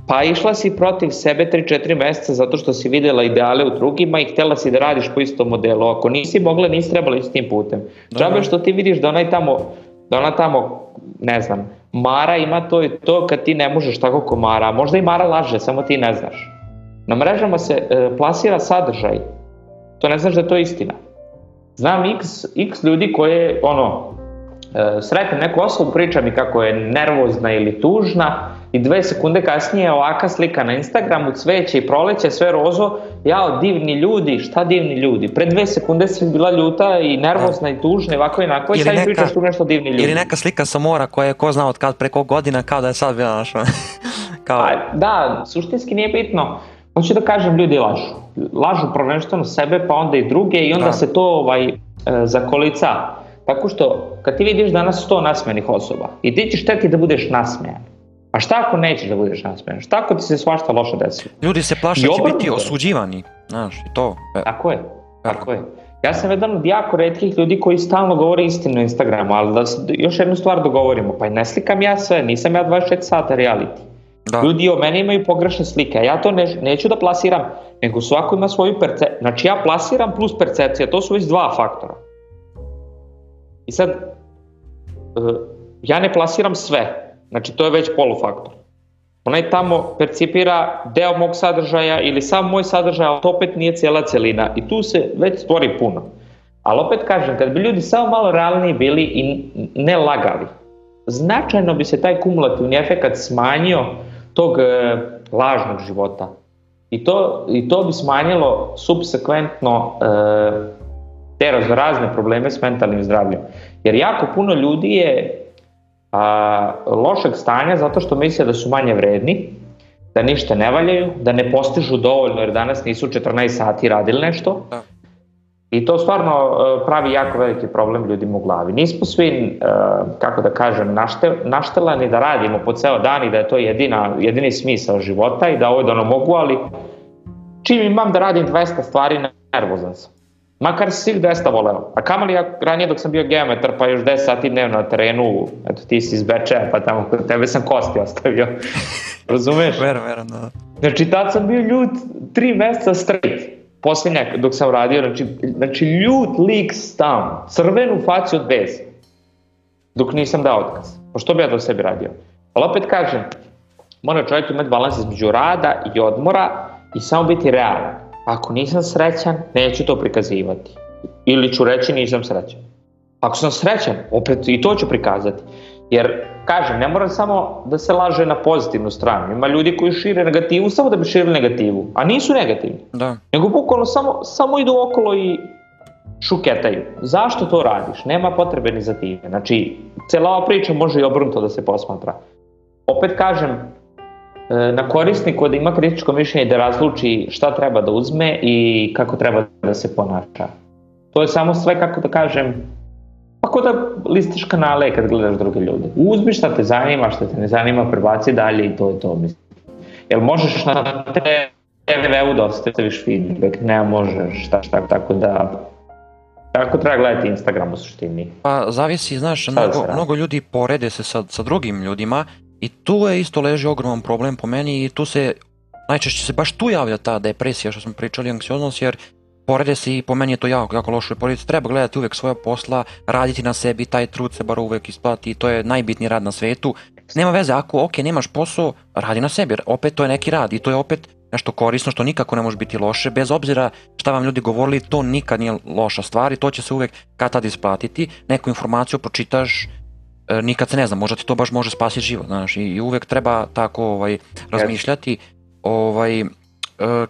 Pa išla si protiv sebe 3-4 mjeseca zato što si videla ideale u drugima i htjela si da radiš po istom modelu. Ako nisi mogla, nisi trebala ići tim putem. Džabe da, da. što ti vidiš da ona tamo, da ona tamo, ne znam, Mara ima to i to kad ti ne možeš tako ko Mara, možda i Mara laže, samo ti ne znaš. Na mrežama se e, plasira sadržaj, to ne znaš da to je istina. Znam x, x ljudi koje, ono, e, sretnem neku osobu, pričam i kako je nervozna ili tužna i dve sekunde kasnije ovaka slika na Instagramu, cveće i proleće, sve rozo, jao divni ljudi, šta divni ljudi, pre dve sekunde si bila ljuta i nervozna A. i tužna ovako i onako i sad neka, pričaš tu nešto divni ljudi. Ili neka slika sa mora koja je ko zna od kad preko godina kao da je sad bila naša. kao... A, da, suštinski nije bitno. Hoću da kažem, ljudi lažu. Lažu prvenstveno sebe, pa onda i druge i onda da. se to ovaj, e, zakolica. Tako što kad ti vidiš danas sto nasmenih osoba i ti ćeš teti da budeš nasmejan. A šta ako nećeš da budeš nasmejan? Šta ako ti se svašta loše desi? Ljudi se plaše da će biti osuđivani. Znaš, to. E. Tako je. E. Tako je. Ja sam jedan od jako redkih ljudi koji stalno govore istinu na Instagramu, ali da još jednu stvar dogovorimo, pa ne slikam ja sve, nisam ja 24 sata reality. Da. Ljudi o meni imaju pogrešne slike, ja to ne, neću da plasiram, nego svako ima svoju percepciju. Znači ja plasiram plus percepcija, to su već dva faktora. I sad, e, ja ne plasiram sve, Znači, to je već polufaktor. Onaj tamo percipira deo mog sadržaja ili sam moj sadržaj, ali to opet nije cijela celina i tu se već stvori puno. Ali opet kažem, kad bi ljudi samo malo realniji bili i ne lagali, značajno bi se taj kumulativni efekt smanjio tog e, lažnog života. I to, I to bi smanjilo subsekventno e, te razne probleme s mentalnim zdravljem. Jer jako puno ljudi je a, lošeg stanja zato što misle da su manje vredni, da ništa ne valjaju, da ne postižu dovoljno jer danas nisu 14 sati radili nešto. Da. I to stvarno e, pravi jako veliki problem ljudima u glavi. Nismo svi, e, kako da kažem, našte, naštelani da radimo po ceo dan i da je to jedina, jedini smisao života i da ovo da ono mogu, ali čim imam da radim 200 stvari, nervozan sam makar svih desta voleo. A kamali ja ranije dok sam bio geometar, pa još 10 sati dnevno na terenu, eto ti si iz Bečeja, pa tamo kod tebe sam kosti ostavio. Razumeš? Verujem, verujem, da, da. Znači, tad sam bio ljut tri meseca straight posle dok sam radio, znači, znači ljut lik stam, crvenu faciju od beza, dok nisam dao otkaz. Pa što bi ja do sebi radio? Ali opet kažem, mora čovjek imati balans između rada i odmora i samo biti realan ako nisam srećan, neću to prikazivati. Ili ću reći nisam srećan. Ako sam srećan, opet i to ću prikazati. Jer, kažem, ne mora samo da se laže na pozitivnu stranu. Ima ljudi koji šire negativu samo da bi širili negativu, a nisu negativni. Da. Nego bukvalno samo, samo idu okolo i šuketaju. Zašto to radiš? Nema potrebe ni za time. Znači, cela ova priča može i obrnuto da se posmatra. Opet kažem, E, na korisniku da ima kritičko mišljenje da razluči šta treba da uzme i kako treba da se ponaša. To je samo sve, kako da kažem, Kako pa da listiš kanale kad gledaš druge ljude. Uzmi šta te zanima, šta te ne zanima, prebaci dalje i to je to, mislim. Jel možeš na TV-u da ostaviš feedback? Ne možeš, šta, šta, tako da... Kako treba gledati Instagram u suštini. Pa zavisi, znaš, da mnogo, mnogo ljudi porede se sa, sa drugim ljudima I tu je isto leži ogroman problem po meni i tu se najčešće se baš tu javlja ta depresija što smo pričali, anksioznost, jer porede se i po meni je to jako, jako loše poredice. Treba gledati uvek svoja posla, raditi na sebi, taj trud se bar uvek isplati i to je najbitniji rad na svetu. Nema veze, ako ok, nemaš posao, radi na sebi, opet to je neki rad i to je opet nešto korisno što nikako ne može biti loše, bez obzira šta vam ljudi govorili, to nikad nije loša stvar i to će se uvek kad tad isplatiti, neku informaciju pročitaš, E, nikad se ne zna, možda ti to baš može spasiti život, znaš, i, i uvek treba tako ovaj, razmišljati. Ovaj, e,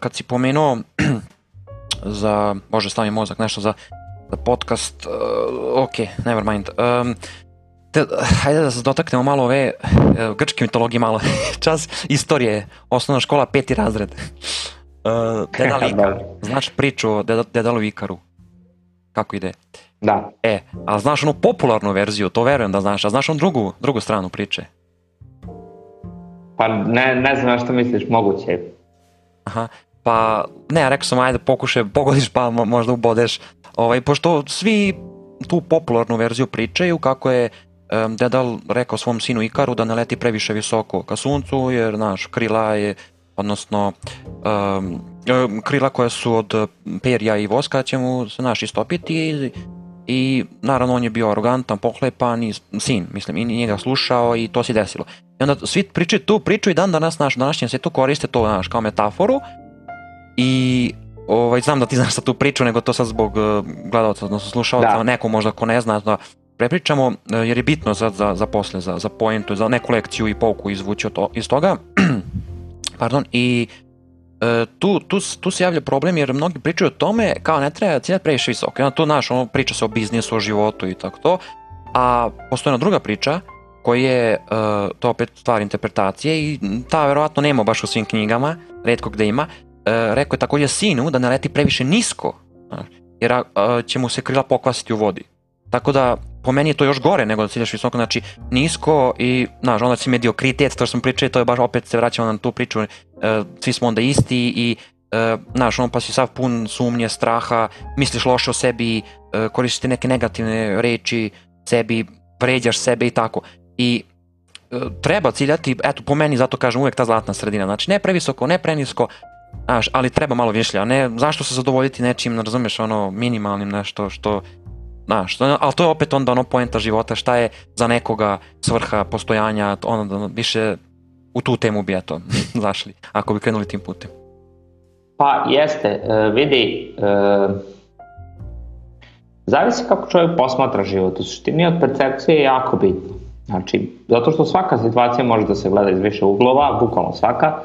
kad si pomenuo za, može stavim mozak, nešto za, za podcast, e, ok, never mind. Um, te, hajde da se dotaknemo malo ove grčke mitologije malo. Čas istorije, osnovna škola, peti razred. Uh, Dedal Ikaru. Da. Znaš priču o Dedalu Vikaru, Kako ide? Uh, Da. E, a znaš onu popularnu verziju, to verujem da znaš, a znaš onu drugu, drugu stranu priče? Pa ne, ne znam što misliš, moguće Aha, pa ne, rekao sam ajde pokušaj, pogodiš pa možda ubodeš. Ovaj, pošto svi tu popularnu verziju pričaju kako je um, Dedal rekao svom sinu Ikaru da ne leti previše visoko ka suncu jer naš krila je odnosno um, krila koja su od perja i voska će mu se naš istopiti i i naravno on je bio arogantan, pohlepan i sin, mislim, i nije ga slušao i to se desilo. I onda svi pričaju tu priču i dan danas naš današnjem svijetu koriste to naš, kao metaforu i ovaj, znam da ti znaš sad tu priču, nego to sad zbog uh, gledalca, odnosno slušalca, da. neko možda ko ne zna, da prepričamo, uh, jer je bitno za, za, za posle, za, za pointu, za neku lekciju i pouku izvući od to, iz toga. Pardon, i uh, E, tu, tu, tu se javlja problem jer mnogi pričaju o tome kao ne treba cijena previše visoko. Onda tu naš, ono, priča se o biznisu, o životu i tako to. A postoji jedna druga priča koja je, uh, to opet stvar interpretacije i ta verovatno nema baš u svim knjigama, redko gde ima. Uh, rekao je također sinu da ne leti previše nisko, jer uh, će mu se krila pokvasiti u vodi. Tako da po meni je to još gore nego da ciljaš visoko, znači nisko i, znaš, onda si mediokritet, to što smo pričali, to je baš opet se vraćamo na tu priču, e, svi smo onda isti i, e, znaš, ono pa si sav pun sumnje, straha, misliš loše o sebi, e, koristiš neke negativne reči sebi, vređaš sebe i tako. I e, treba ciljati, eto, po meni zato kažem uvek ta zlatna sredina, znači ne previsoko, ne prenisko, znaš, ali treba malo višlja, ne, zašto se zadovoljiti nečim, ne razumeš, ono, minimalnim nešto što Znaš, ali to je opet onda ono poenta života, šta je za nekoga svrha postojanja, ono da više u tu temu bi eto zašli, ako bi krenuli tim putem. Pa jeste, e, vidi, e, zavisi kako čovjek posmatra život, u suštini od percepcije je jako bitno. Znači, zato što svaka situacija može da se gleda iz više uglova, bukvalno svaka,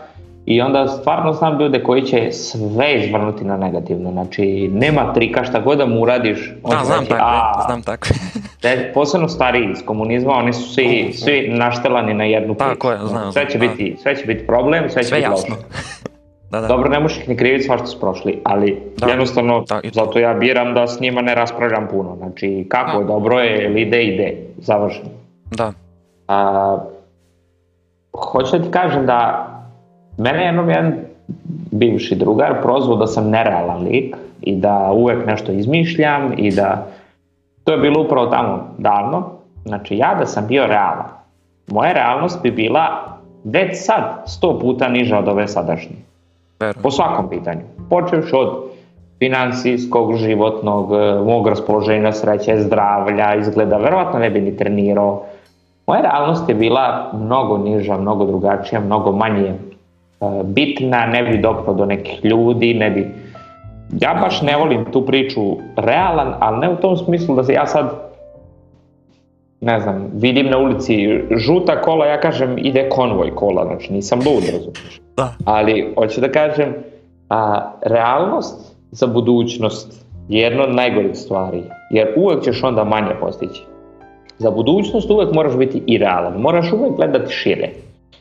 i onda stvarno sam bio da koji će sve izvrnuti na negativno, znači nema trika šta god da mu uradiš. Da, znam znači, tako, a, znam tako. de, posebno stari iz komunizma, oni su svi, svi naštelani na jednu priču. Tako je, znam. Sve će, da. biti, sve će biti problem, sve će sve biti jasno. Da, da. Dobro, ne možeš ih ni kriviti što su prošli, ali da, jednostavno da, zato ja biram da s njima ne raspravljam puno. Znači, kako je, dobro je, ili ide, ide, završeno. Da. A, hoću da ti kažem da Mene je jednom jedan bivši drugar prozvao da sam nerealan lik i da uvek nešto izmišljam i da... To je bilo upravo tamo davno. Znači, ja da sam bio realan, moja realnost bi bila već sad sto puta niža od ove sadašnje. Verujem. Po svakom pitanju. Počeš od finansijskog, životnog, e, mog raspoloženja, sreće, zdravlja, izgleda, verovatno ne bi ni trenirao. Moja realnost je bila mnogo niža, mnogo drugačija, mnogo manje Eh, bitna, ne bi dopao do nekih ljudi, ne bi... Ja baš ne volim tu priču realan, ali ne u tom smislu da se ja sad ne znam, vidim na ulici žuta kola, ja kažem ide konvoj kola, znači nisam lud, razumiješ. Da. Ali hoću da kažem, a, realnost za budućnost je jedna od najgorih stvari, jer uvek ćeš onda manje postići. Za budućnost uvek moraš biti i realan, moraš uvek gledati šire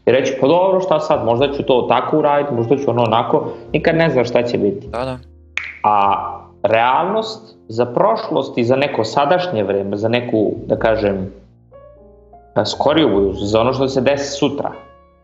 i reći pa dobro šta sad, možda ću to tako uraditi, možda ću ono onako, nikad ne znaš šta će biti. Da, da. A realnost za prošlost i za neko sadašnje vreme, za neku, da kažem, da skoriju budućnost, za ono što se desi sutra,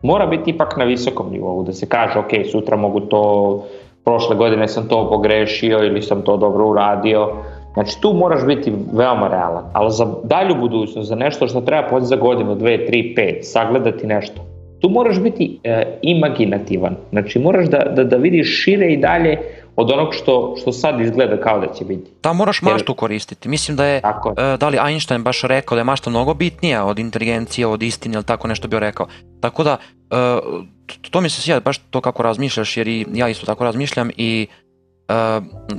mora biti ipak na visokom nivou, da se kaže ok, sutra mogu to, prošle godine sam to pogrešio ili sam to dobro uradio, Znači tu moraš biti veoma realan, ali za dalju budućnost, za nešto što treba poći za godinu, dve, tri, pet, sagledati nešto, tu moraš biti e, imaginativan. Znači moraš da, da, da vidiš šire i dalje od onog što, što sad izgleda kao da će biti. Da, moraš maštu koristiti. Mislim da je, tako E, da li Einstein baš rekao da je mašta mnogo bitnija od inteligencije, od istine ili tako nešto bio rekao. Tako da, e, to mi se sjeda baš to kako razmišljaš, jer i ja isto tako razmišljam i e,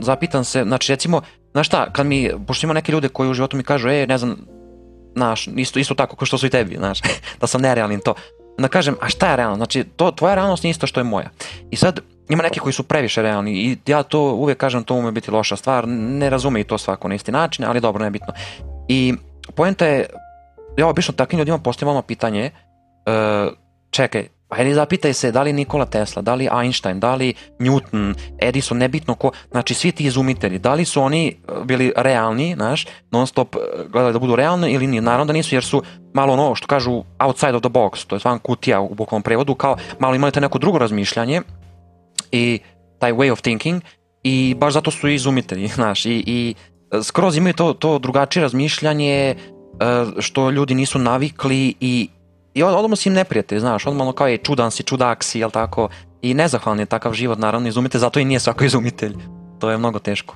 zapitan se, znači recimo, znaš šta, kad mi, pošto ima neke ljude koji u životu mi kažu, e, ne znam, znaš, isto, isto tako kao što su i tebi, znaš, da sam nerealin to da kažem, a šta je realno? Znači, to, tvoja realnost nije isto što je moja. I sad, ima neki koji su previše realni i ja to uvek kažem, to ume biti loša stvar, ne razume i to svako na isti način, ali dobro, nebitno. I pojenta je, ja obično takvim ljudima postavim ono pitanje, uh, čekaj, Pa Ajde zapitaj se da li Nikola Tesla, da li Einstein, da li Newton, Edison, nebitno ko, znači svi ti izumitelji, da li su oni eh, bili realni, znaš, non stop eh, gledali da budu realni ili nije, naravno da nisu jer su malo ono što kažu outside of the box, to je van kutija u bukvalnom prevodu, kao malo imali te neko drugo razmišljanje i taj way of thinking i baš zato su izumitelji, znaš, i, i eh, skroz imaju to, to drugačije razmišljanje što ljudi nisu navikli i I on, odmah si im neprijatelj, znaš, odmah ono kao je čudan si, čudak si, jel tako? I nezahvalan je takav život, naravno, izumite, zato i nije svako izumitelj. To je mnogo teško.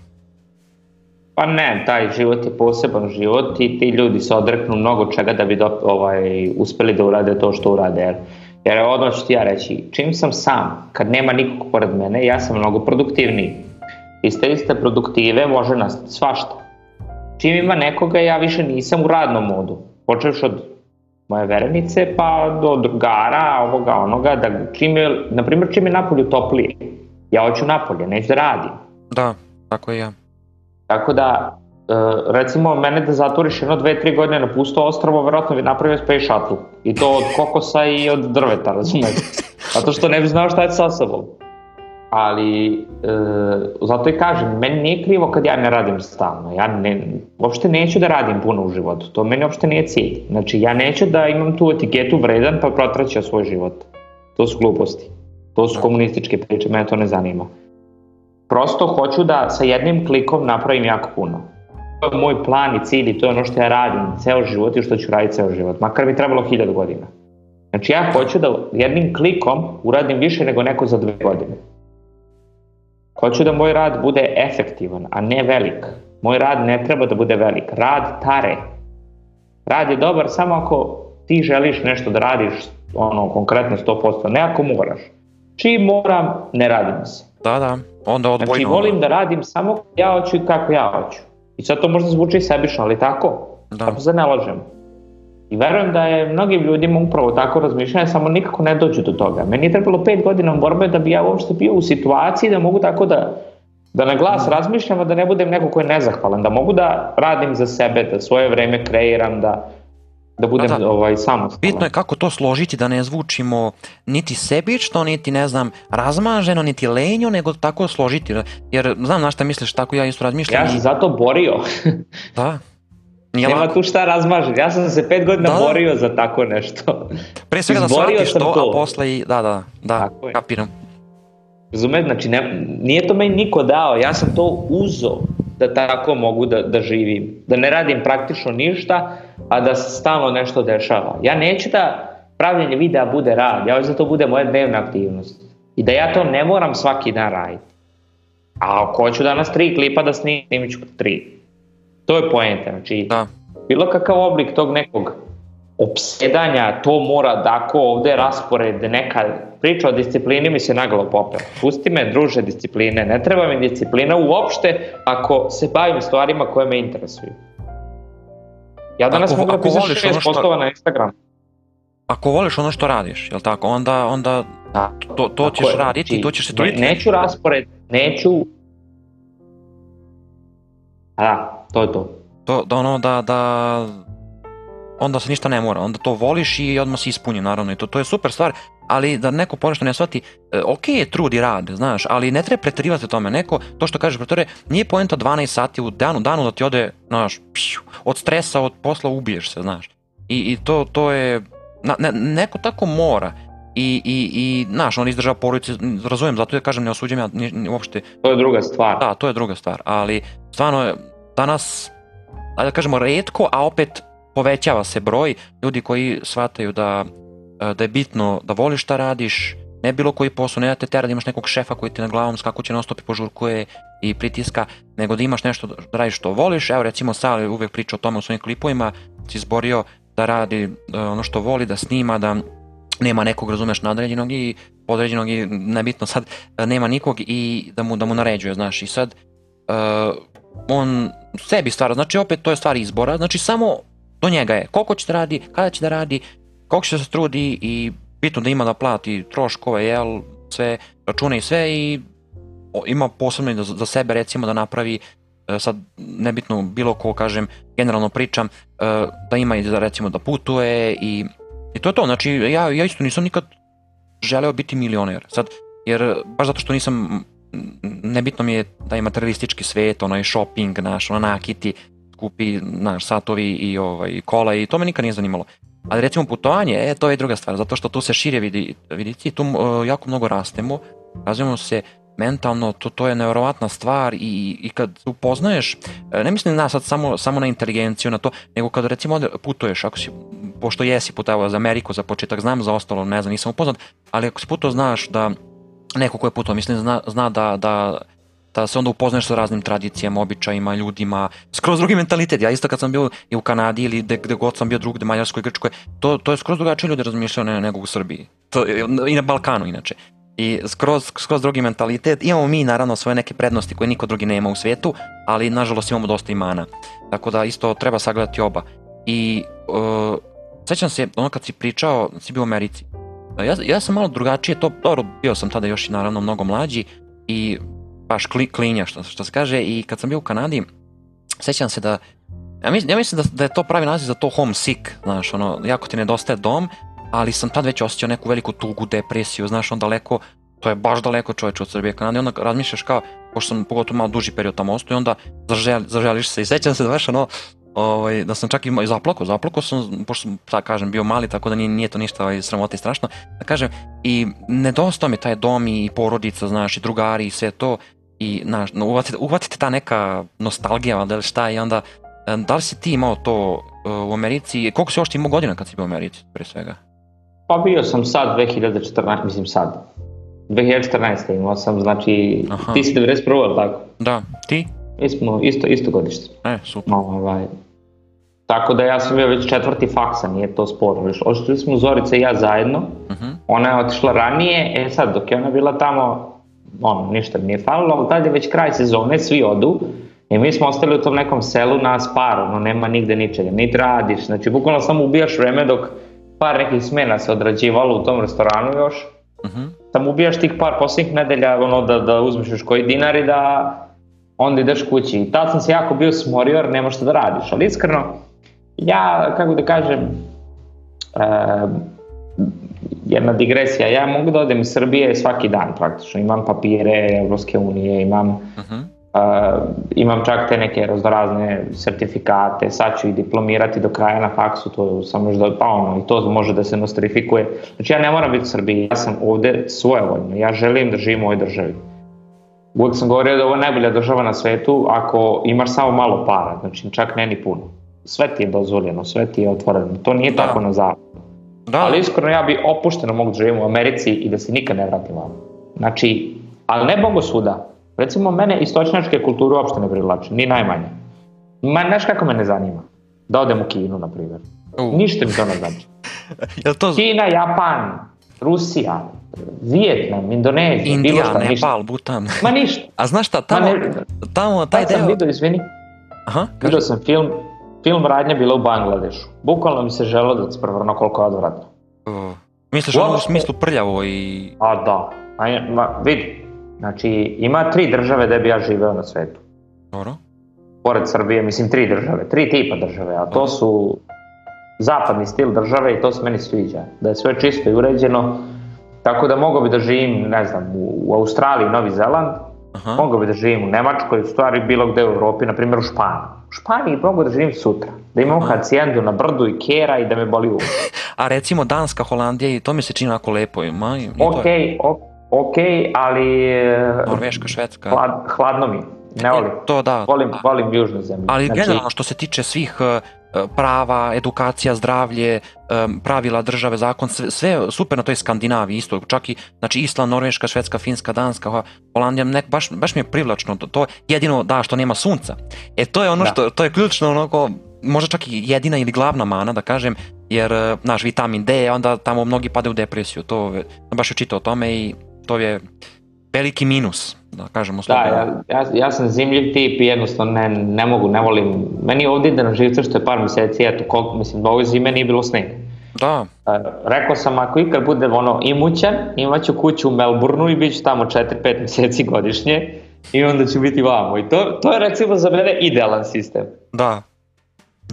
Pa ne, taj život je poseban život i ti ljudi se odreknu mnogo čega da bi do, ovaj, uspeli da urade to što urade. Jer, jer odmah ću ti ja reći, čim sam sam, kad nema nikog pored mene, ja sam mnogo produktivniji. Iz te iste produktive može nas svašta. Čim ima nekoga, ja više nisam u radnom modu. Počeš od moje verenice, pa do drugara, ovoga, onoga, da čim je, na primjer, čim je napolju toplije, ja hoću napolje, neću da radim. Da, tako i ja. Tako da, e, recimo, mene da zatvoriš jedno, dve, tri godine na pusto ostrovo, verovatno bi napravio space shuttle. I to od kokosa i od drveta, razumete? Zato što ne bi znao šta je sa sobom ali e, zato i kažem, meni nije krivo kad ja ne radim stalno, ja ne, uopšte neću da radim puno u životu, to meni uopšte nije cilj. Znači ja neću da imam tu etiketu vredan pa protraća svoj život. To su gluposti, to su komunističke priče, mene to ne zanima. Prosto hoću da sa jednim klikom napravim jako puno. To je moj plan i cilj i to je ono što ja radim ceo život i što ću raditi ceo život, makar bi trebalo hiljad godina. Znači ja hoću da jednim klikom uradim više nego neko za dve godine. Hoću da moj rad bude efektivan, a ne velik. Moj rad ne treba da bude velik. Rad tare. Rad je dobar samo ako ti želiš nešto da radiš ono konkretno 100%, ne ako moraš. Čim moram, ne radim se. Da, da, onda odvojno. Znači volim da radim samo ja hoću i kako ja hoću. I sad to možda zvuči sebično, ali tako? Da. Tako se ne lažemo. I verujem da je mnogim ljudima upravo tako razmišljanje, samo nikako ne dođu do toga. Meni je trebalo pet godina borbe da bi ja uopšte bio u situaciji da mogu tako da, da na glas mm. razmišljam, a da ne budem neko ko je nezahvalan, da mogu da radim za sebe, da svoje vreme kreiram, da, da budem da, da. ovaj samostalan. Bitno je kako to složiti da ne zvučimo niti sebično, niti ne znam, razmaženo, niti lenjo, nego tako složiti. Jer znam na šta misliš, tako ja isto razmišljam. Ja sam zato borio. da. Nema tu šta razmažem, ja sam se pet godina da, da. borio za tako nešto. Pre svega da shvatiš to, to, a posle i, da, da, da, tako kapiram. Razumeš, znači ne, nije to meni niko dao, ja sam to uzo da tako mogu da, da živim. Da ne radim praktično ništa, a da se stalno nešto dešava. Ja neću da pravljenje videa bude rad, ja hoću da to bude moja dnevna aktivnost. I da ja to ne moram svaki dan raditi. A ako hoću danas tri klipa da snimim, snimit ću tri. To je poenta, znači da. bilo kakav oblik tog nekog opsedanja, to mora da ako ovde raspored, neka priča o disciplini mi se naglo popela. Pusti me, druže, discipline, ne treba mi disciplina uopšte ako se bavim stvarima koje me interesuju. Ja danas ako, mogu da pisaš šest što... postova na Instagram. Ako voliš ono što radiš, jel tako, onda, onda da, to, to ćeš je, raditi i znači, to ćeš se truditi. Ne, neću raspored, neću... Da, to je to. To, da ono, da, da, onda se ništa ne mora, onda to voliš i odmah si ispunjen, naravno, i to, to je super stvar, ali da neko ponešto ne shvati, e, ok je trud i rad, znaš, ali ne treba preterivati tome, neko, to što kažeš, pretore, nije poenta 12 sati u danu, danu da ti ode, znaš, pšu, od stresa, od posla ubiješ se, znaš, i, i to, to je, na, ne, neko tako mora, i, i, i znaš, on izdržava porodice, razumijem, zato ja kažem, ne osuđujem ja ni, ni, uopšte. To je druga stvar. Da, to je druga stvar, ali stvarno je, danas, da kažemo, redko, a opet povećava se broj ljudi koji shvataju da, e, da je bitno da voliš šta radiš, ne bilo koji posao, ne da te tera da imaš nekog šefa koji ti na glavom skakuće non stop i požurkuje i pritiska, nego da imaš nešto da radiš što voliš. Evo recimo Sale uvek priča o tome u svojim klipovima, si izborio da radi e, ono što voli, da snima, da nema nekog, razumeš, nadređenog i podređenog i nebitno sad, e, nema nikog i da mu, da mu naređuje, znaš. I sad, uh, on sebi stvara, znači opet to je stvar izbora, znači samo do njega je koliko će da radi, kada će da radi, koliko će da se trudi i bitno da ima da plati troškove, jel, sve, račune i sve i ima posebno da za sebe recimo da napravi e, sad nebitno bilo ko kažem, generalno pričam, e, da ima i da recimo da putuje i, i to je to, znači ja, ja isto nisam nikad želeo biti milioner, sad, jer baš zato što nisam nebitno mi je taj da materialistički svet, onaj shopping, naš, ono nakiti, kupi, naš, satovi i ovaj, kola i to me nikad nije zanimalo. Ali recimo putovanje, e, to je druga stvar, zato što tu se šire vidi, viditi, tu uh, jako mnogo rastemo, razvijemo se mentalno, to, to je nevjerovatna stvar i, i kad upoznaješ, e, ne mislim na sad samo, samo na inteligenciju, na to, nego kad recimo putuješ, ako si, pošto jesi putovao za Ameriku za početak, znam za ostalo, ne znam, nisam upoznat, ali ako si putao znaš da neko ko je putovao, mislim, zna, zna da, da, da se onda upoznaš sa raznim tradicijama, običajima, ljudima, skroz drugi mentalitet. Ja isto kad sam bio i u Kanadi ili gde, gde god sam bio drugde, Mađarskoj, Grčkoj, to, to je skroz drugačije ljudi razmišljaju nego u Srbiji. To, I na Balkanu inače. I skroz, skroz drugi mentalitet. Imamo mi naravno svoje neke prednosti koje niko drugi nema u svetu, ali nažalost imamo dosta imana. Tako da isto treba sagledati oba. I uh, sećam se, ono kad si pričao, si bio u Americi, Ja, ja sam malo drugačije, to, dobro, bio sam tada još i naravno mnogo mlađi i baš kli, klinja, što, što se kaže, i kad sam bio u Kanadi, sećam se da, ja mislim, ja mislim da, da je to pravi naziv za to homesick, znaš, ono, jako ti nedostaje dom, ali sam tad već osjećao neku veliku tugu, depresiju, znaš, on daleko, to je baš daleko čoveče od Srbije, Kanade, onda razmišljaš kao, pošto sam pogotovo malo duži period tamo ostao i onda zažel, zaželiš se i sećam se da baš ono, ovaj, da sam čak i zaplako, zaplako sam, pošto sam, tako kažem, bio mali, tako da nije, nije to ništa ovaj, sramota i strašno, da kažem, i nedostao mi taj dom i porodica, znaš, i drugari i sve to, i, znaš, uvatite, uvatite ta neka nostalgija, da li šta, i onda, da li si ti imao to e, u Americi, koliko si još ti imao godina kad si bio u Americi, pre svega? Pa bio sam sad 2014, mislim sad, 2014. imao sam, znači, Aha. ti si 91. tako? Da, ti? Mi smo isto, isto godište. E, super. Ovaj, Tako da ja sam bio već četvrti faksa, nije to sporno. Ošli smo Zorica i ja zajedno, uh mhm. -huh. ona je otišla ranije, e sad dok je ona bila tamo, ono, ništa nije falilo, ali tad je već kraj sezone, svi odu, I mi smo ostali u tom nekom selu na sparu, no nema nigde ničega, ni radiš, znači bukvalno samo ubijaš vreme dok par nekih smena se odrađivalo u tom restoranu još. Uh mhm. -huh. Samo ubijaš tih par poslednjih nedelja ono, da, da uzmeš još koji dinar i da onda ideš kući. I tad sam se jako bio smorio jer nema što da radiš, ali iskreno ja, kako da kažem, uh, jedna digresija, ja mogu da odem iz Srbije svaki dan praktično, imam papire Evropske unije, imam, uh-huh. uh, imam čak te neke raznorazne sertifikate, sad ću i diplomirati do kraja na faksu, to sam još da, pa ono, i to može da se nostrifikuje. Znači ja ne moram biti u Srbiji, ja sam ovde svojevoljno, ja želim da živim u ovoj državi. Uvijek sam govorio da ovo je najbolja država na svetu ako imaš samo malo para, znači čak ne ni puno sve ti je dozvoljeno, sve ti je otvoreno. To nije da. tako na zapadu. Da. Ali iskreno ja bi opušteno mogu da živim u Americi i da se nikad ne vratim vam. Znači, ali ne bogo svuda. Recimo, mene istočnjačke kulture uopšte ne privlače, ni najmanje. Ma, znaš kako me ne zanima? Da odem u Kinu, na primjer. Uh. Ništa mi to ne znači. Jel to... Kina, Japan, Rusija, Vijetnam, Indonezija, Indija, bilo šta, Nepal, ništa. Butan. Ma ništa. A znaš šta, tamo, ne, tamo taj deo... Sam video, izvini, Aha, kaže. video sam film film radnja bila u Bangladešu. Bukvalno mi se želodac prevrno koliko je odvratno. Uh, misliš ono u smislu prljavo i... A da. A, ma, vidi, znači ima tri države gde bi ja živeo na svetu. Dobro. Pored Srbije, mislim tri države, tri tipa države, a to su zapadni stil države i to se meni sviđa. Da je sve čisto i uređeno, tako da mogo bi da živim, ne znam, u, u Australiji, Novi Zeland, Aha. Mogao bi da živim u Nemačkoj, u stvari bilo gde u Evropi, na primjer u Španiji. U Španiji mogu da živim sutra, da imam Aha. hacijendu na brdu i kera i da me boli uvo. A recimo Danska, Holandija i to mi se čini jako lepo. I Ma, i ok, to je... ok, ok, ali... Eh, Norveška, Švedska. Hlad, hladno mi. Ne e, volim. E, to da. Volim, da. volim južne zemlje. Ali znači... generalno što se tiče svih eh, E, prava, edukacija, zdravlje, e, pravila države, zakon, sve, sve super na toj Skandinaviji isto, čak i znači Island, Norveška, Švedska, Finska, Danska, Holandija, nek, baš, baš mi je privlačno to, to jedino da što nema sunca. E to je ono da. što, to je ključno onako možda čak i jedina ili glavna mana da kažem, jer e, naš vitamin D onda tamo mnogi pade u depresiju, to baš je čitao o tome i to je veliki minus da kažemo slobodno. Da, ja, ja, ja sam zimljiv tip i jednostavno ne, ne mogu, ne volim. Meni je ovdje ide na živce što je par meseci, eto, koliko, mislim, do ove zime nije bilo snega. Da. E, rekao sam, ako ikad bude ono imućan, imaću kuću u Melbourneu i bit ću tamo 4-5 meseci godišnje i onda ću biti vamo. I to, to je recimo za mene idealan sistem. Da.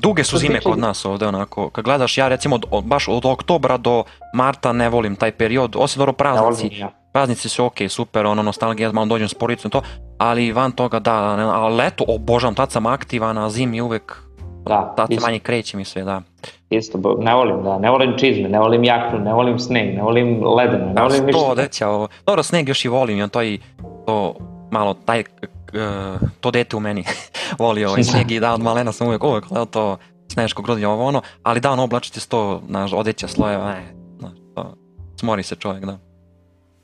Duge su zime kod nas ovde onako. Kad gledaš ja recimo od, baš od oktobra do marta ne volim taj period, osim dobro praznici. Ja praznici su ok, super, ono nostalgija, malo dođem s porodicom to, ali van toga da, a leto obožavam, tad sam aktivan, a zimi uvek da, tad se manje krećem i sve, da. Isto, ne volim, da, ne volim čizme, ne volim jaknu, ne volim sneg, ne volim ledeno, ne da, volim ništa. To, deća, ovo. Dobro, sneg još i volim, on to i to malo taj uh, to dete u meni voli ovaj sneg i da od malena sam uvek uvek gledao to sneško grudlje ovo ono, ali da on oblačite sto, naš, odeća slojeva, ne, no, to, smori se čovjek, da.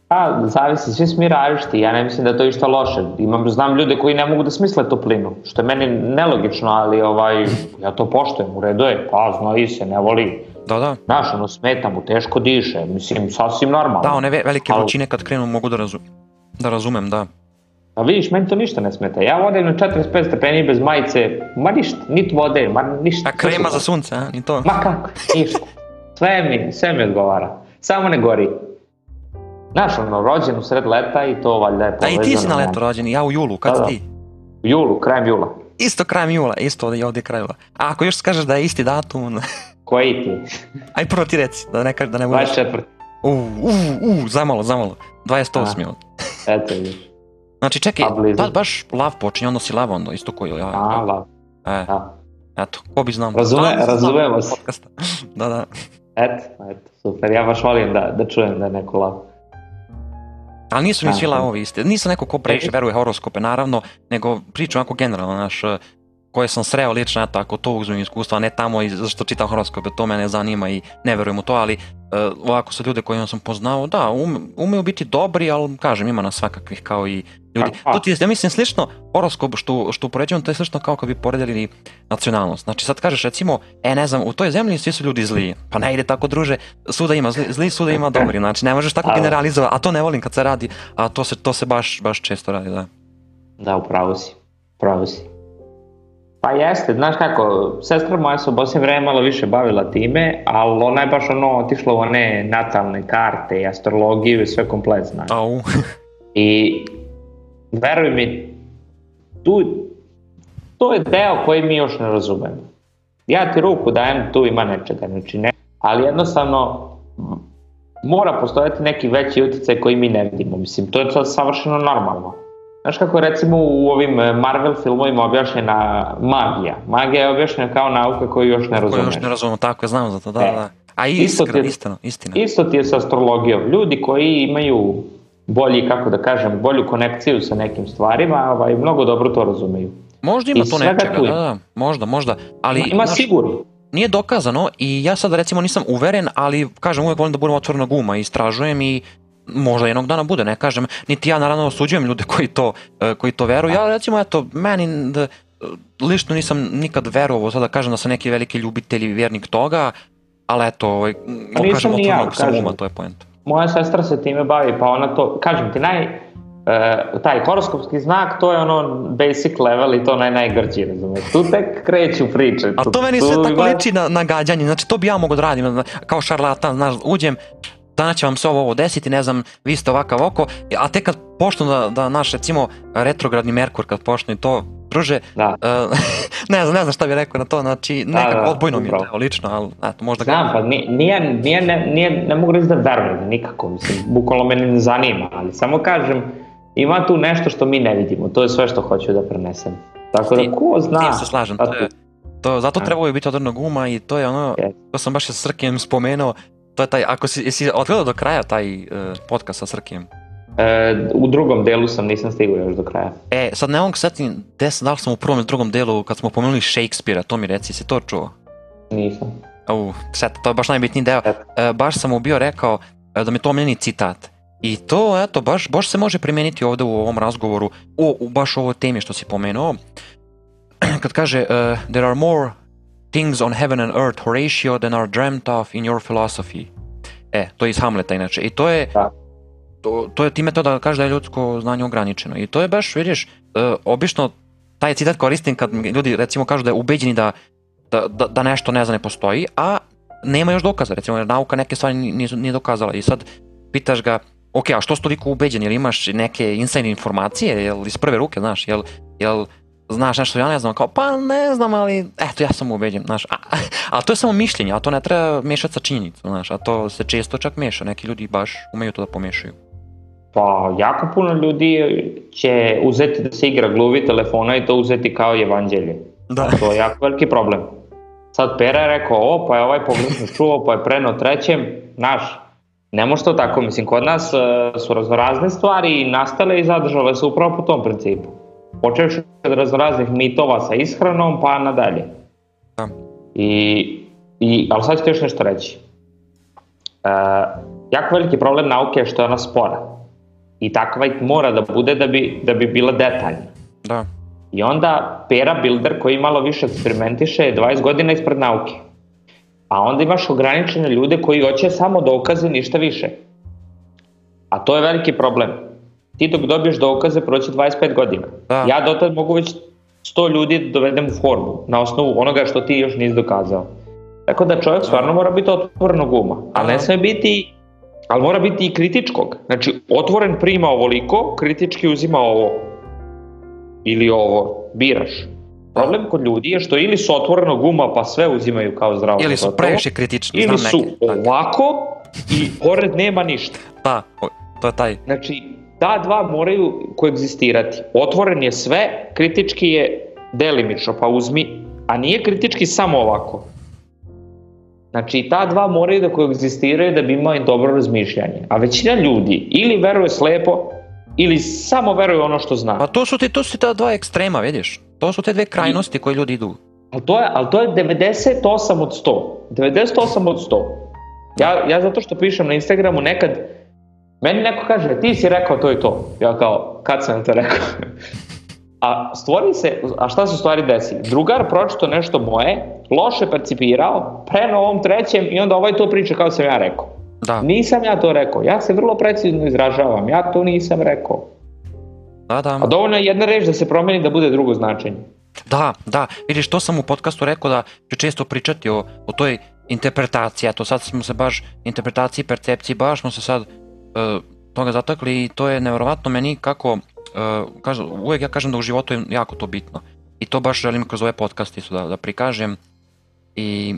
A, pa, zavisi, svi smo mi različiti, ja ne mislim da je to išta loše. Imam, znam ljude koji ne mogu da smisle toplinu, što je meni nelogično, ali ovaj, ja to poštojem, u redu je, pa i se, ne voli. Da, da. Znaš, ono, smeta mu, teško diše, mislim, sasvim normalno. Da, one velike vrućine kad krenu mogu da, razum, da razumem, da. A pa vidiš, meni to ništa ne smeta. Ja odem na 45 stepeni bez majice, ma ništa, nit vode, ma ništa. A krema za sunce, a, ni to. Ma kako, ništa. Sve mi, sve mi odgovara. Samo ne gori. Znaš, ono, rođen u sred leta i to valjda je povezano. Da, i ti si na leto rođen, ja u julu, kad da, da, ti? U julu, krajem jula. Isto krajem jula, isto ovde, i ovde krajem jula. A ako još skažeš da je isti datum... Koji ti? Aj prvo ti reci, da ne, da ne budeš... 24. U, u, u, zamalo, zamalo. 28. eto vidiš. Znači čekaj, ba, baš lav počinje, onda si lav onda, isto koji... Ja, A, lav. E, da. Eto, ko bi znao. Razume, da, razumemo se. da, da. Eto, eto, super. Ja baš volim da, da čujem da je neko lav. Ali nisu ni svi lavovi isti. Nisam neko ko previše e. veruje horoskope, naravno, nego pričam onako generalno, naš, koje sam sreo lično, eto, ako to uzmem iskustva, ne tamo i zašto čitam horoskope, to mene zanima i ne verujem u to, ali uh, ovako sa ljude koje sam poznao, da, ume, umeju biti dobri, ali kažem, ima nas svakakvih kao i ljudi. A, a. To ti je, ja mislim, slično horoskop što, što upoređujem, to je slično kao kad bi poredili nacionalnost. Znači sad kažeš recimo, e ne znam, u toj zemlji svi su ljudi zli. Pa ne ide tako druže, suda ima zli, zli suda ima dobri. Znači ne možeš tako generalizovati, a to ne volim kad se radi, a to se, to se baš, baš često radi, da. Da, upravo si, upravo si. Pa jeste, znaš kako, sestra moja se u vreme malo više bavila time, ali ona je baš ono otišla u one natalne karte i astrologiju i sve komplet, znaš. Au. I Veruj mi, tu, to je deo koji mi još ne razumemo. Ja ti ruku dajem, tu ima nečega, znači ne, ali jednostavno mora postojati neki veći uticaj koji mi ne vidimo, mislim, to je to savršeno normalno. Znaš kako je recimo u ovim eh, Marvel filmovima objašnjena magija. Magija je objašnjena kao nauka koju još ne razumeš. Koju još ne razumemo, tako je, znam za to, da, e. da. da. A iskra, isto ti je, istina. Isto ti je sa astrologijom. Ljudi koji imaju bolji, kako da kažem, bolju konekciju sa nekim stvarima, ovaj, mnogo dobro to razumeju. Možda ima I to nečega, da, da, možda, možda. Ali, ima naš, sigurno. Nije dokazano i ja sad recimo nisam uveren, ali kažem uvek volim da budem otvorena guma i istražujem i možda jednog dana bude, ne kažem, niti ja naravno osuđujem ljude koji to, e, koji to veruju, ja recimo eto, meni da, lično nisam nikad verovao, sada da kažem da sam neki veliki ljubitelj i vjernik toga, ali eto, ovaj, pa kažem, otvornog ja, sam uma, to je poenta moja sestra se time bavi, pa ona to, kažem ti, naj, Uh, taj horoskopski znak, to je ono basic level i to naj najgrđi, razumiješ. Tu tek kreću priče. A to meni sve tako liči na, na gađanje, znači to bi ja mogo da radim, kao šarlatan, znaš, uđem, danas će vam se ovo, ovo desiti, ne znam, vi ste ovakav oko, a tek kad poštu da, da naš, recimo, retrogradni Merkur, kad poštu i to, druže, da. Uh, ne, znam, ne znam šta bih rekao na to, znači nekako da, da, odbojno upravo. mi je to lično, ali eto, možda... Znam, ga... pa nije, nije, nije, nije, ne mogu reći da verujem nikako, mislim, bukvalno me ne zanima, ali samo kažem, ima tu nešto što mi ne vidimo, to je sve što hoću da prenesem. Tako da, ko zna... Ti se slažem, to je, to, zato trebao je biti odrnog uma i to je ono, yes. to sam baš sa Srkijem spomenuo, to je taj, ako si, si otkledao do kraja taj uh, podcast sa Srkijem? E, u drugom delu sam, nisam stigao još do kraja. E, sad ne mogu setim, gde sam, da li sam u prvom ili drugom delu, kad smo pomenuli Shakespearea, to mi reci, si to čuo? Nisam. U, set, to je baš najbitniji deo. E, e baš sam mu bio rekao e, da mi to omljeni citat. I to, eto, baš, baš se može primeniti ovde u ovom razgovoru, o, u baš ovoj temi što si pomenuo. Kad kaže, uh, there are more things on heaven and earth, Horatio, than are dreamt of in your philosophy. E, to je iz Hamleta inače. I to je, da to, to je time to da kaže da je ljudsko znanje ograničeno. I to je baš, vidiš, e, obično taj citat koristim kad ljudi recimo kažu da je ubeđeni da, da, da, da nešto ne zna ne postoji, a nema još dokaza, recimo jer nauka neke stvari nije, nije dokazala i sad pitaš ga, ok, a što si toliko ubeđeni, jel imaš neke insane informacije, jel iz prve ruke, znaš, jel, jel znaš nešto, ja ne znam, kao pa ne znam, ali eto ja sam ubeđen, znaš, a, a, a to je samo mišljenje, a to ne treba mešati sa činjenicom, znaš, a to se često čak meša, neki ljudi baš umeju to da pomešaju. Pa jako puno ljudi će uzeti da se igra gluvi telefona i to uzeti kao evanđelje. Da. To je jako veliki problem. Sad Pera je rekao, o, pa je ovaj pogrešno čuo, pa je preno trećem, naš. Ne može to tako, mislim, kod nas uh, su raznorazne stvari i nastale i zadržale se upravo po tom principu. Počeš od raznoraznih mitova sa ishranom, pa nadalje. Da. I, i, ali sad ću ti još nešto reći. Uh, jako veliki problem nauke je što je ona spora i takva i mora da bude da bi, da bi bila detaljna. Da. I onda Pera Builder koji malo više eksperimentiše je 20 godina ispred nauke. A onda imaš ograničene ljude koji hoće samo dokaze, ništa više. A to je veliki problem. Ti dok dobiješ dokaze proći 25 godina. Da. Ja dotad mogu već 100 ljudi da dovedem u formu na osnovu onoga što ti još nisi dokazao. Tako da čovjek stvarno mora biti otvornog uma, a da. ne sve biti ali mora biti i kritičkog. Znači, otvoren prima ovoliko, kritički uzima ovo. Ili ovo, biraš. Problem kod ljudi je što ili su otvoreno guma pa sve uzimaju kao zdravo. Ili su previše kritični. Ili su ovako i pored nema ništa. Da, to je taj. Znači, ta dva moraju koegzistirati. Otvoren je sve, kritički je delimično, pa uzmi, a nije kritički samo ovako. Znači, ta dva moraju da koegzistiraju da bi imali dobro razmišljanje. A većina ljudi ili veruje slepo, ili samo veruje ono što zna. Pa to su, ti, to su ta dva ekstrema, vidiš. To su te dve krajnosti I... koje ljudi idu. Ali to je, ali to je 98 od 100. 98 od 100. Ja, ja zato što pišem na Instagramu nekad, meni neko kaže, ti si rekao to i to. Ja kao, kad sam to rekao? A stvori se, a šta se stvari desi? Drugar pročito nešto moje, loše percipirao, pre na ovom trećem i onda ovaj to priča kao da sam ja rekao. Da. Nisam ja to rekao, ja se vrlo precizno izražavam, ja to nisam rekao. Da, da. A dovoljno je jedna reč da se promeni da bude drugo značenje. Da, da, vidiš, to sam u podcastu rekao da ću često pričati o, o toj interpretaciji, to sad smo se baš, interpretaciji, percepciji, baš smo se sad e, toga zatakli i to je nevjerovatno meni kako uh, kažem, uvek ja kažem da u životu je jako to bitno. I to baš želim kroz ove podcaste isto da, da prikažem. I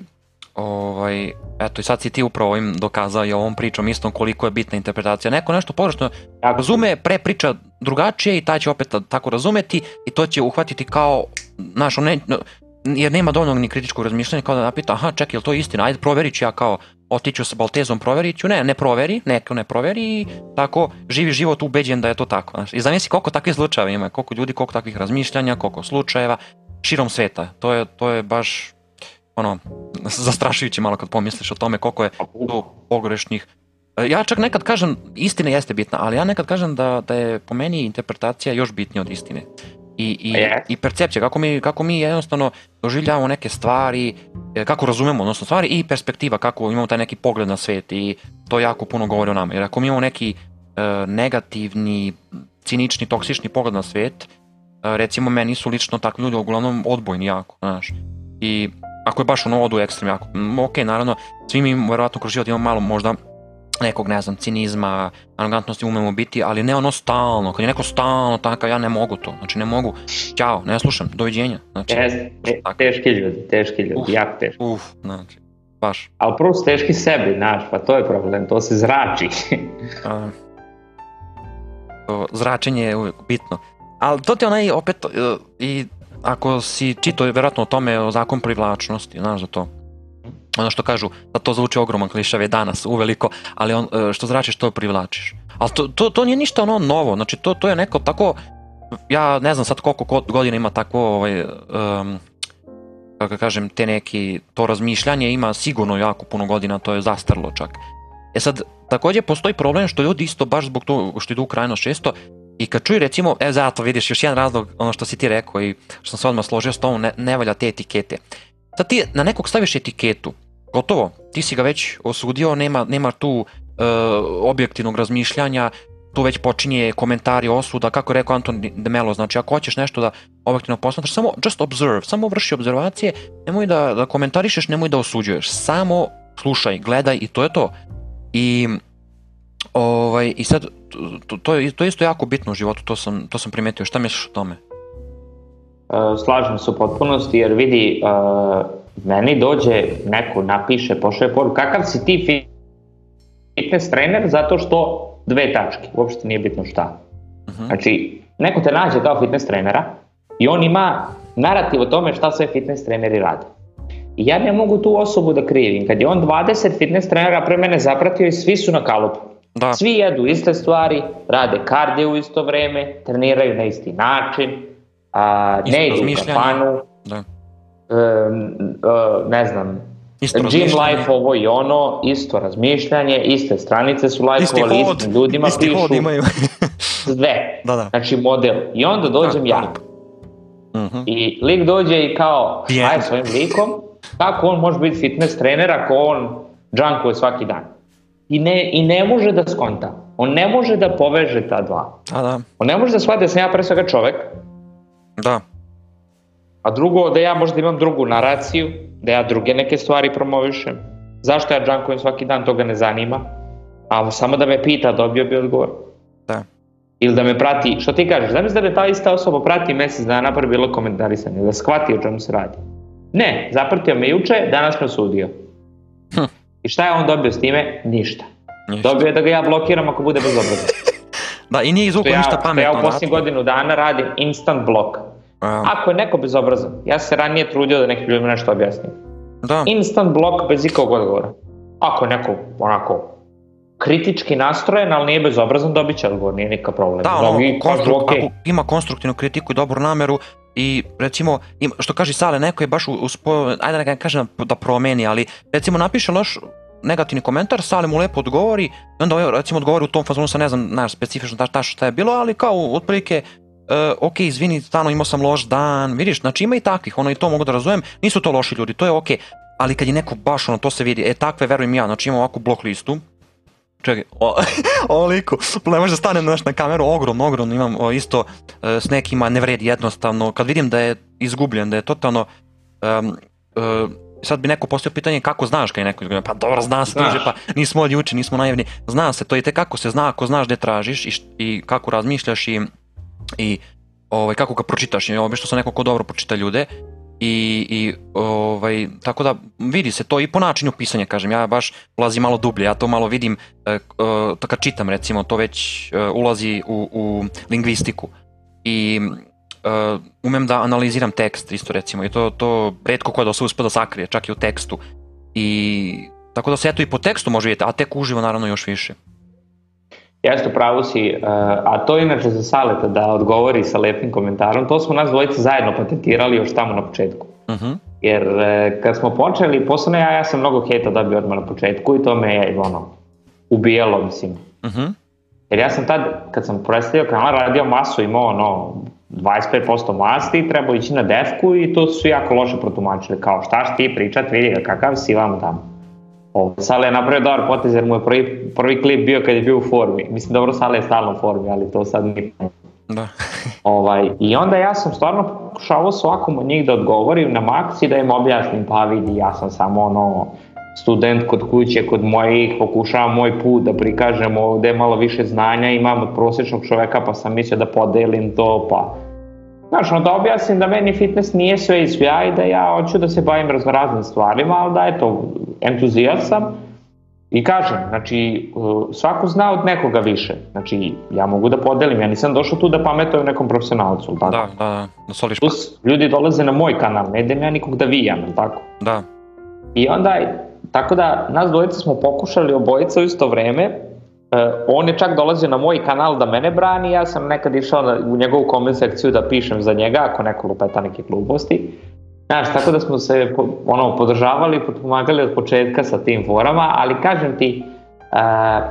ovaj, eto i sad si ti upravo ovim dokazao i ovom pričom istom koliko je bitna interpretacija. Neko nešto pogrešno razume, pre priča drugačije i taj će opet tako razumeti i to će uhvatiti kao, znaš, ne, jer nema dovoljnog ni kritičkog razmišljanja kao da napita, aha čekaj, je li to istina, ajde proverit ću ja kao otiću sa Baltezom, proverit ne, ne proveri, neko ne proveri i tako živi život ubeđen da je to tako. Znaš. I zamisli koliko takvih slučajeva ima, koliko ljudi, koliko takvih razmišljanja, koliko slučajeva, širom sveta. To je, to je baš ono, zastrašujuće malo kad pomisliš o tome koliko je tu pogrešnih ja čak nekad kažem, istina jeste bitna, ali ja nekad kažem da, da je po meni interpretacija još bitnija od istine i, i, yes. i percepcija, kako mi, kako mi jednostavno doživljavamo neke stvari, e, kako razumemo odnosno stvari i perspektiva, kako imamo taj neki pogled na svet i to jako puno govori o nama. Jer ako mi imamo neki uh, negativni, cinični, toksični pogled na svet, uh, recimo meni su lično takvi ljudi uglavnom odbojni jako, znaš. I ako je baš ono odu ekstrem jako, ok, naravno, svi mi verovatno kroz život imamo malo možda nekog, ne znam, cinizma, arogantnosti umemo biti, ali ne ono stalno, kad je neko stalno takav, ja ne mogu to, znači ne mogu, ćao, ne slušam, doviđenja. Znači, yes, te, teški ljudi, teški ljudi, uf, jako teški. Uf, znači, baš. Ali prvo su teški sebi, znaš, pa to je problem, to se zrači. A, to zračenje je uvijek bitno. Ali to ti onaj, opet, e, i ako si čito verovatno o tome, o zakon privlačnosti, znaš za to ono što kažu, da to zvuči ogroman klišav je danas, uveliko, ali on, e, što zračiš to privlačiš. Ali to, to, to nije ništa ono novo, znači to, to je neko tako, ja ne znam sad koliko godina ima tako ovaj, um, kako kažem, te neki, to razmišljanje ima sigurno jako puno godina, to je zastarlo čak. E sad, takođe postoji problem što ljudi isto baš zbog to što idu u krajnost često i kad čuj recimo, e zato vidiš još jedan razlog, ono što si ti rekao i što sam se odmah složio s tom, ne, ne valja te etikete. Sad ti na nekog staviš etiketu gotovo, ti si ga već osudio, nema, nema tu e, objektivnog razmišljanja, tu već počinje komentari osuda, kako je rekao Anton Demelo, znači ako hoćeš nešto da objektivno posmatraš, samo just observe, samo vrši observacije, nemoj da, da komentarišeš, nemoj da osuđuješ, samo slušaj, gledaj i to je to. I, ovaj, i sad, to, to, je, to je isto jako bitno u životu, to sam, to sam primetio, šta misliš o tome? E, slažem se u potpunosti jer vidi uh, meni dođe neko napiše, pošle poruku, kakav si ti fitness trener zato što dve tačke, uopšte nije bitno šta. Uh mhm. -huh. Znači, neko te nađe kao fitness trenera i on ima narativ o tome šta sve fitness treneri rade. I ja ne mogu tu osobu da krivim. Kad je on 20 fitness trenera pre mene zapratio i svi su na kalupu. Da. Svi jedu iste stvari, rade kardio u isto vreme, treniraju na isti način, a, ne idu u kafanu. Da E, ne znam, Isto Gym life ovo i ono, isto razmišljanje, iste stranice su lajkovali, istim ljudima isti pišu. imaju. sve. Da, da. Znači model. I onda da, dođem da, ja. Da. I lik dođe i kao, šta je svojim likom? Kako on može biti fitness trener ako on džankuje svaki dan? I ne, I ne može da skonta. On ne može da poveže ta dva. A, da. On ne može da shvati da sam ja pre svega čovek. Da. A drugo, da ja možda imam drugu naraciju, da ja druge neke stvari promovišem. Zašto ja džankujem svaki dan, toga ne zanima. A samo da me pita, dobio bi odgovor. Da. Ili da me prati, što ti kažeš, zamisli da me ta ista osoba prati mesec dana pre bilo komentarisanje, da shvati o čemu se radi. Ne, zapratio me juče, danas me osudio. Hm. I šta je on dobio s time? Ništa. Ništa. Dobio je da ga ja blokiram ako bude bezobrazan. da, i nije izvukao ja, ništa pametno. Ja u posljednju godinu dana radim instant blok. A... Ako je neko bezobrazan, ja se ranije trudio da nekim ljudima nešto objasnim. Da. Instant blok bez ikog odgovora. Ako je neko onako kritički nastrojen, ali nije bezobrazan, dobit će odgovor, nije nikakav problem. Da, ono, Mnogi okay. ako ima konstruktivnu kritiku i dobru nameru, i recimo, ima, što kaže Sale, neko je baš uspo, ajde da kažem da promeni, ali recimo napiše loš negativni komentar, Sale mu lepo odgovori, i onda ovaj, recimo odgovori u tom fazonu sa ne znam, naš specifično ta, ta šta je bilo, ali kao otprilike uh, ok, izvini, stano imao sam loš dan, vidiš, znači ima i takvih, ono i to mogu da razumem, nisu to loši ljudi, to je ok, ali kad je neko baš, ono, to se vidi, e, takve, verujem ja, znači imam ovakvu blok listu, čekaj, o, ovoliko, ne može da stanem naš na kameru, ogromno, ogromno imam o, isto e, s nekima, ne vredi jednostavno, kad vidim da je izgubljen, da je totalno, um, e, sad bi neko postao pitanje kako znaš kad je neko izgubljen, pa dobro, zna se, druže, pa nismo od juče, nismo naivni, zna se, to je te kako se zna ako znaš gde tražiš i, i kako razmišljaš i i ovaj, kako ga pročitaš, i obično sam neko ko dobro pročita ljude, i, i ovaj, tako da vidi se to i po načinu pisanja, kažem, ja baš ulazi malo dublje, ja to malo vidim, e, eh, to eh, kad čitam recimo, to već eh, ulazi u, u lingvistiku i umem da analiziram tekst isto recimo i to, to redko koja da se uspada sakrije, čak i u tekstu i tako da se eto i po tekstu može vidjeti, a tek uživo naravno još više. Jeste, pravo si, e, a to je inače za Saleta da odgovori sa lepim komentarom, to smo nas dvojice zajedno patentirali još tamo na početku. Uh mhm. -huh. Jer e, kad smo počeli, posebno ja, ja sam mnogo hejta dobio odmah na početku i to me je ono, ubijalo, mislim. Uh mhm. -huh. Jer ja sam tad, kad sam predstavio kanal, radio masu, imao ono, 25% masti, trebao ići na defku i to su jako loše protumačili, kao šta ti pričat, vidi ga kakav si vam tamo. Ovo, Sale je napravio dobar potez jer mu je prvi, prvi klip bio kad je bio u formi. Mislim, dobro, Sale je stalno u formi, ali to sad nije. Da. ovaj, I onda ja sam stvarno pokušavao svakom od njih da odgovorim na maks da im objasnim, pa vidi, ja sam samo ono student kod kuće, kod mojih, pokušavam moj put da prikažem ovde malo više znanja, imam od prosječnog čoveka pa sam mislio da podelim to, pa Znaš, da objasnim da meni fitness nije sve iz svija da ja hoću da se bavim raznoraznim stvarima, ali da eto, entuzijast sam i kažem, znači, uh, svako zna od nekoga više. Znači, ja mogu da podelim, ja nisam došao tu da pametujem nekom profesionalcu, tako? Da, da, da, da soliš pa. Plus, ljudi dolaze na moj kanal, ne idem ja nikog da vijam, tako? Da. I onda, tako da, nas dvojica smo pokušali obojica u isto vreme, E, on je čak dolazio na moj kanal da mene brani, ja sam nekad išao na, u njegovu koment sekciju da pišem za njega, ako neko lupeta neke gluposti. Znaš, tako da smo se ono, podržavali, potpomagali od početka sa tim forama, ali kažem ti, uh,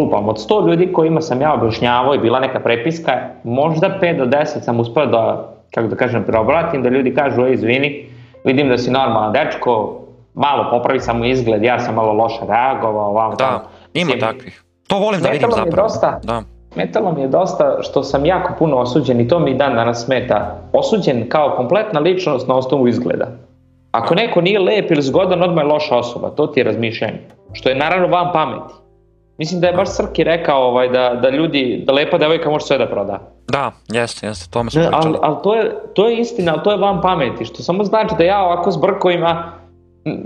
lupam, od 100 ljudi kojima sam ja objašnjavao i bila neka prepiska, možda 5 do 10 sam uspeo da, kako da kažem, preobratim, da ljudi kažu, ej, izvini, vidim da si normalan dečko, malo popravi samo izgled, ja sam malo loše reagovao, ovamo da, tamo. Ima takvih To volim da vidim zapravo. Dosta, da. Metalo mi je dosta što sam jako puno osuđen i to mi dan danas smeta. Osuđen kao kompletna ličnost na osnovu izgleda. Ako neko nije lep ili zgodan, odmah je loša osoba. To ti je razmišljanje. Što je naravno van pameti. Mislim da je baš Srki rekao ovaj, da, da ljudi, da lepa devojka može sve da proda. Da, jeste, jeste, tome smo pričali. Ali al to, je, to je istina, ali to je van pameti, što samo znači da ja ovako s brkovima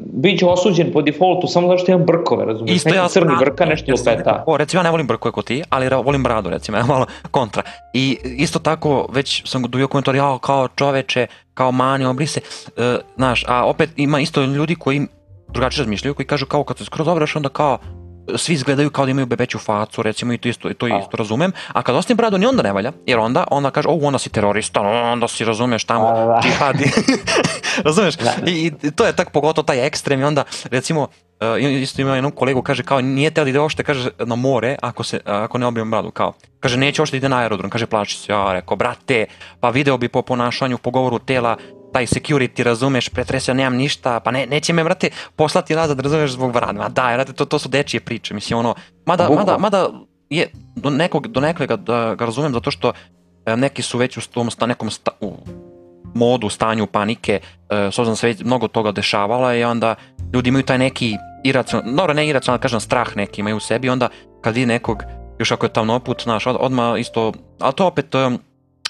biće osuđen po defaultu samo zato što imam brkove, razumiješ? Isto ja crni brka, nešto lupeta. Da. O, recimo ja ne volim brkove kod ti, ali volim bradu, recimo, ja malo kontra. I isto tako, već sam dobio komentar, jao, kao čoveče, kao mani, obrise, uh, znaš, a opet ima isto ljudi koji drugačije razmišljaju, koji kažu kao kad se skroz obraš, onda kao, svi izgledaju kao da imaju bebeću facu, recimo, i to isto, i to isto razumem, a kad ostavim bradu, ni onda ne valja, jer onda, onda kaže, o, ona si terorista, onda si, razumeš, tamo, da, da. džihadi, da. razumeš, da, da. I, i to je tak pogotovo taj ekstrem i onda, recimo, uh, isto ima jednom kolegu, kaže, kao, nije teo da ide ošte, kaže, na more, ako, se, ako ne obijem bradu, kao, kaže, neće ošte da ide na aerodrom, kaže, plači se, ja, rekao, brate, pa video bi po ponašanju, po govoru tela, taj security, razumeš, pretresio, nemam ništa, pa ne, neće me, brate, poslati nazad, razumeš, zbog varane. Ma da, brate, to, to su dečije priče, mislim, ono, mada, mada, mada, je, do nekog, do nekog ga, da ga razumem, zato što e, neki su već u tom, sta, nekom sta, u modu, stanju panike, e, s obzirom da se već mnogo toga dešavala i onda ljudi imaju taj neki iracionalno, dobro, ne iracionalno, kažem, strah neki imaju u sebi, onda kad vidi nekog, još ako je tamno put, znaš, od, odmah isto, ali to opet, e,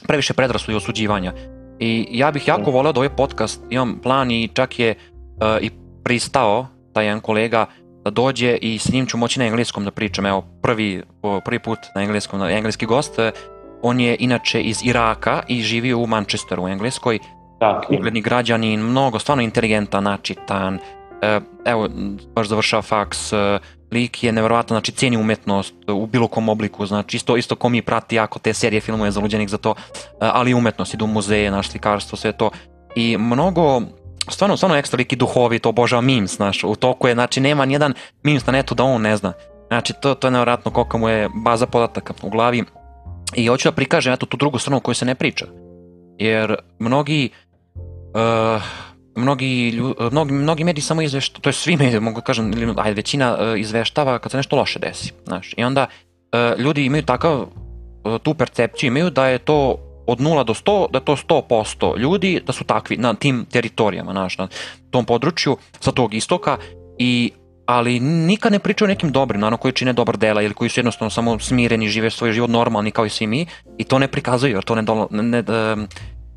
previše predrasudi i osuđivanja. I ja bih jako voleo da ovaj podcast, imam plan i čak je uh, i pristao taj da jedan kolega da dođe i s njim ću moći na engleskom da pričam. Evo, prvi, prvi put na engleskom, na engleski gost. Eh, on je inače iz Iraka i živi u Manchesteru u Engleskoj. Dakle. Ugledni građanin, mnogo, stvarno inteligentan, načitan. Eh, evo, baš završava faks, lik je neverovatno, znači ceni umetnost e, u bilo kom obliku, znači isto, isto ko mi prati jako te serije filmove zaluđenih za to, e, ali umetnost, idu u muzeje, naš slikarstvo, sve to. I mnogo, stvarno, stvarno ekstra lik i duhovi, to obožava memes, znaš, u toku je, znači nema nijedan memes na netu da on ne zna. Znači, to, to je nevjerojatno koliko mu je baza podataka u glavi. I hoću da prikažem eto tu drugu stranu koju se ne priča. Jer mnogi uh, mnogi, lju, mnogi, mnogi mediji samo izveštavaju, to je svi mediji, mogu da kažem, ili, ajde, većina e, izveštava kad se nešto loše desi. Znaš. I onda e, ljudi imaju takav, e, tu percepciju imaju da je to od 0 do 100, da je to 100% ljudi da su takvi na tim teritorijama, znaš, na tom području sa tog istoka i ali nikad ne pričaju o nekim dobrim, naravno koji čine dobar dela ili koji su jednostavno samo smireni, žive svoj život normalni kao i svi mi i to ne prikazuju jer to ne, dolo, ne, ne,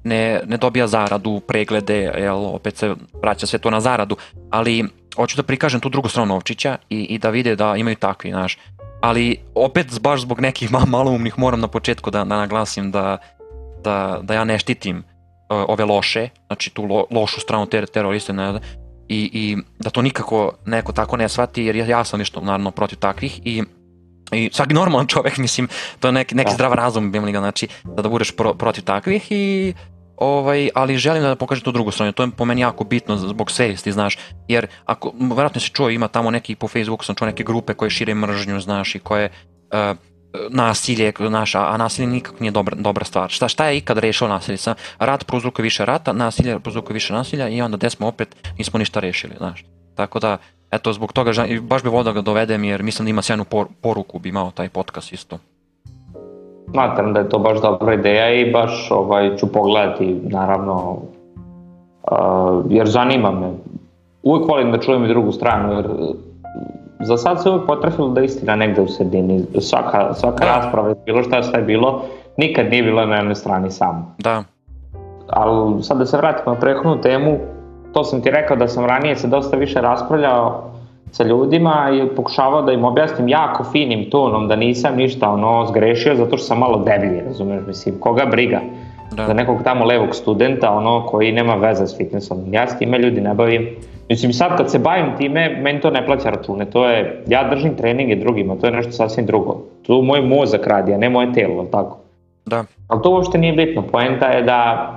ne, ne dobija zaradu, preglede, jel, opet se vraća sve to na zaradu, ali hoću da prikažem tu drugu stranu novčića i, i da vide da imaju takvi, znaš. Ali opet baš zbog nekih maloumnih moram na početku da, da naglasim da, da, da ja ne štitim e, ove loše, znači tu lo, lošu stranu ter, teroriste, ne, i, i da to nikako neko tako ne shvati, jer ja sam nešto naravno protiv takvih i I svaki normalan čovek, mislim, to je neki, neki da. zdrav razum, bi ga, znači, da, da budeš pro, protiv takvih i ovaj, ali želim da pokažem tu drugu stranu, to je po meni jako bitno zbog svesti, znaš, jer ako, vjerojatno si čuo, ima tamo neki, po Facebooku sam čuo neke grupe koje šire mržnju, znaš, i koje uh, nasilje, znaš, a, a nasilje nikako nije dobra, dobra stvar. Šta, šta je ikad rešilo nasilje? Sa, rat prouzrukuje više rata, nasilje prouzrukuje više nasilja i onda desmo opet nismo ništa rešili, znaš. Tako da, eto, zbog toga, baš bi volio da ga dovedem jer mislim da ima sjajnu por, poruku, bi imao taj podcast isto smatram da je to baš dobra ideja i baš ovaj, ću pogledati naravno uh, jer zanima me. Uvijek volim da čujem i drugu stranu jer za sad se uvijek potrefilo da istina negde u sredini. Svaka, svaka da. rasprava, bilo šta šta je bilo, nikad nije bilo na jednoj strani samo. Da. Ali sad da se vratimo na prethodnu temu, to sam ti rekao da sam ranije se dosta više raspravljao sa ljudima i pokušavao da im objasnim jako finim tonom da nisam ništa ono zgrešio zato što sam malo deblji, razumeš, mislim, koga briga da. za nekog tamo levog studenta ono koji nema veze s fitnessom. Ja s time ljudi ne bavim. Mislim, sad kad se bavim time, meni to ne plaća račune. To je, ja držim treninge drugima, to je nešto sasvim drugo. Tu moj mozak radi, a ne moje telo, tako? Da. Ali to uopšte nije bitno. Poenta je da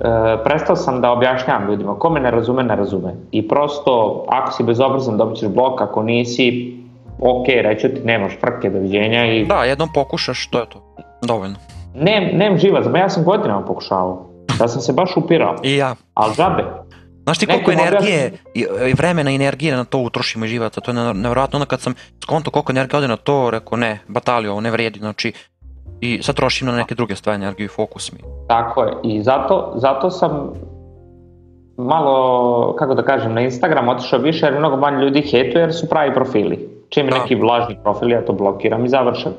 e, prestao sam da objašnjavam ljudima, ko me ne razume, ne razume. I prosto, ako si bezobrazan, dobit ćeš blok, ako nisi, ok, reću ti, nemaš frke, doviđenja i... Da, jednom pokušaš, to je to, dovoljno. Nem, nem živa, ma ja sam godinama pokušavao. Da sam se baš upirao. I ja. Al džabe. Znaš ti koliko energije, i vremena i energije na to utrošimo i živaca, to je nevjerojatno. Onda kad sam skonto koliko energije ode na to, rekao ne, batalio, ovo ne vredi, znači i sad trošim na neke druge stvari energiju i fokus mi. Tako je i zato, zato sam malo, kako da kažem, na Instagram otišao više jer mnogo manje ljudi hetuje jer su pravi profili. Čim je da. neki vlažni profil ja to blokiram i završam.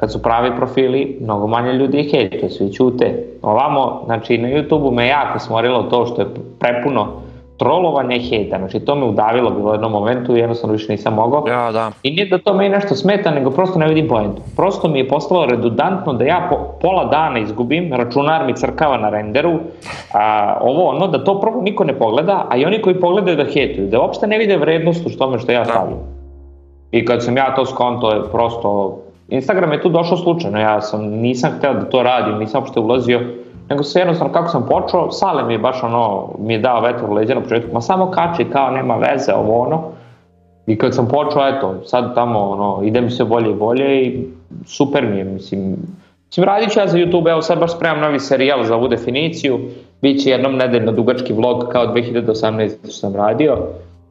Kad su pravi profili, mnogo manje ljudi ih hetuje, svi ćute. Ovamo, znači na YouTube-u me jako smorilo to što je prepuno trolovanja i hejta, znači to me udavilo bilo u jednom momentu i jednostavno više nisam mogao. Ja, da. I nije da to meni nešto smeta, nego prosto ne vidim pojentu. Prosto mi je postalo redundantno da ja po, pola dana izgubim, računar mi crkava na renderu, a, ovo ono, da to prvo niko ne pogleda, a i oni koji pogledaju da hejtuju, da uopšte ne vide vrednost u tome što ja da. stavljam. I kad sam ja to skonto, je prosto Instagram je tu došao slučajno, ja sam, nisam hteo da to radim, nisam uopšte ulazio, nego se jednostavno kako sam počeo, Sale mi je baš ono, mi je dao vetar u leđa na početku, ma samo kači kao nema veze ovo ono, i kad sam počeo eto, sad tamo ono, ide mi sve bolje i bolje i super mi je, mislim, Mislim, radit ću ja za YouTube, evo sad baš spremam novi serijal za ovu definiciju, bit će jednom nedeljno dugački vlog kao 2018 što sam radio,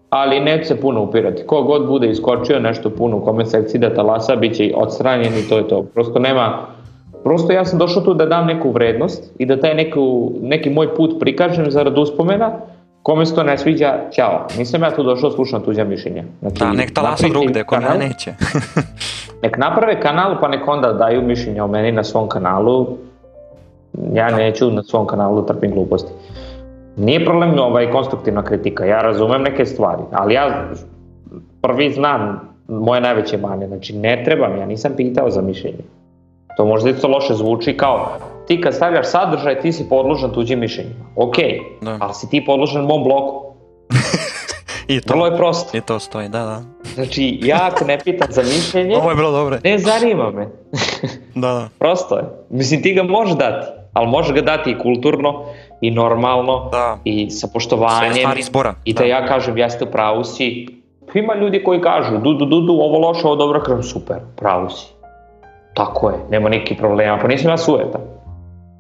ali neće se puno upirati. Ko god bude iskočio nešto puno u koment sekciji da talasa, bit će odstranjen i to je to. Prosto nema, Prosto ja sam došao tu da dam neku vrednost i da taj neku, neki moj put prikažem zarad uspomena, kome se to ne sviđa, ćao. Nisam ja tu došao slušam tuđa mišljenja. Znači, da, nek talasu drugde, ko kanal, mene neće. nek naprave kanal pa nek onda daju mišljenja o meni na svom kanalu. Ja da. neću na svom kanalu trpim gluposti. Nije problem ovaj, konstruktivna kritika, ja razumem neke stvari, ali ja prvi znam moje najveće mane, znači ne trebam, ja nisam pitao za mišljenje. To možda isto loše zvuči kao ti kad stavljaš sadržaj ti si podložan tuđim mišljenjima. Ok, da. ali si ti podložan mom blogu. I to, Vrlo je prosto. I to stoji, da, da. Znači, ja ako ne pitam za mišljenje, Ovo je bilo dobro. ne zanima me. da, da. Prosto je. Mislim, ti ga možeš dati, ali možeš ga dati i kulturno, i normalno, da. i sa poštovanjem. Sve izbora. I da, da ja kažem, jeste u pravu si. Ima ljudi koji kažu, du, du, du, du, ovo loše, ovo dobro, kažem, super, pravu si. Tako je, nema nikih problema, pa nisam ja sujeta.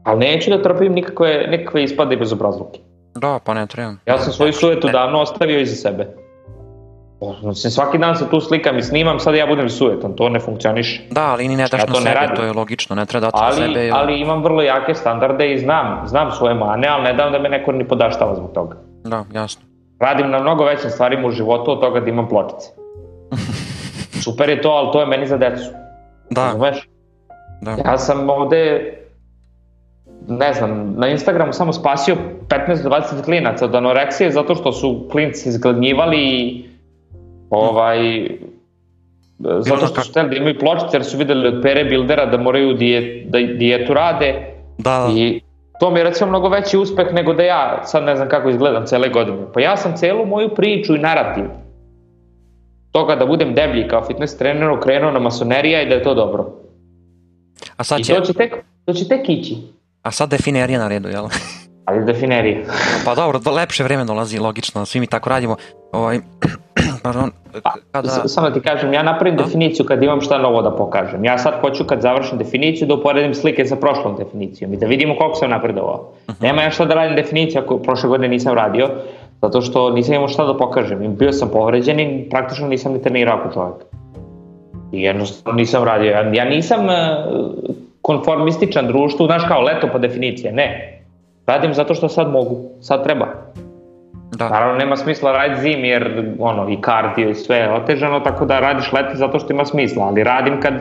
Ali neću da trpim nikakve, nikakve ispade bez obrazluke. Da, pa ne trebam. Ja sam svoju sujetu davno ostavio iza sebe. Mislim, svaki dan se tu slikam i snimam, sad ja budem sujetan, to ne funkcioniše. Da, ali ni ne daš ja na sebe, to je logično, ne treba dati ali, sebe. Ili... Ali imam vrlo jake standarde i znam, znam svoje mane, ali ne dam da me neko ni podaštava zbog toga. Da, jasno. Radim na mnogo većim stvarima u životu od toga da imam pločice. Super je to, ali to je meni za decu. Da. Razumeš? Da. Ja sam ovde, ne znam, na Instagramu samo spasio 15 do 20 klinaca od anoreksije zato što su klinci izgladnjivali i ovaj, zato što su hteli da imaju pločice jer su videli od pere bildera da moraju dijet, da, dijetu rade da, da. i to mi je recimo mnogo veći uspeh nego da ja sad ne znam kako izgledam cele godine. Pa ja sam celu moju priču i narativ toga da budem deblji kao fitness trener okrenuo na masonerija i da je to dobro. A sad će... I to će tek, to će tek ići. A sad definerija na redu, jel? Ali definerija. pa dobro, da lepše vreme dolazi, logično, svi mi tako radimo. Ovaj, pardon, pa, kada... Pa, samo ti kažem, ja napravim A? Da? definiciju kad imam šta novo da pokažem. Ja sad hoću kad završim definiciju da uporedim slike sa prošlom definicijom i da vidimo koliko sam napredovao. Uh mhm. -huh. Nema ja šta da radim definiciju ako prošle godine nisam radio, zato što nisam imao šta da pokažem. Bio sam povređen i praktično nisam ni trenirao ako čovjek. I jednostavno nisam radio. Ja nisam e, konformističan društvu, znaš kao leto po definicije, ne. Radim zato što sad mogu, sad treba. Da. Naravno nema smisla raditi zim jer ono, i kardio i sve je otežano, tako da radiš leti zato što ima smisla, ali radim kad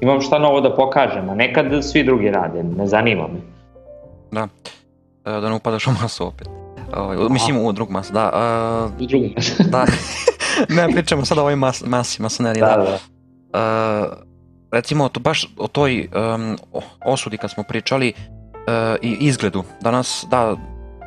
imam šta novo da pokažem, a ne kad svi drugi rade, ne zanima me. Da, e, da ne upadaš u masu opet. Ovaj, mislim, u drugom masu, da. Uh, u drugom masu. da. ne, pričamo sad o ovoj mas, masi, masoneriji, da. da. da. Uh, recimo, to, baš o toj um, osudi kad smo pričali uh, i izgledu. Danas, da,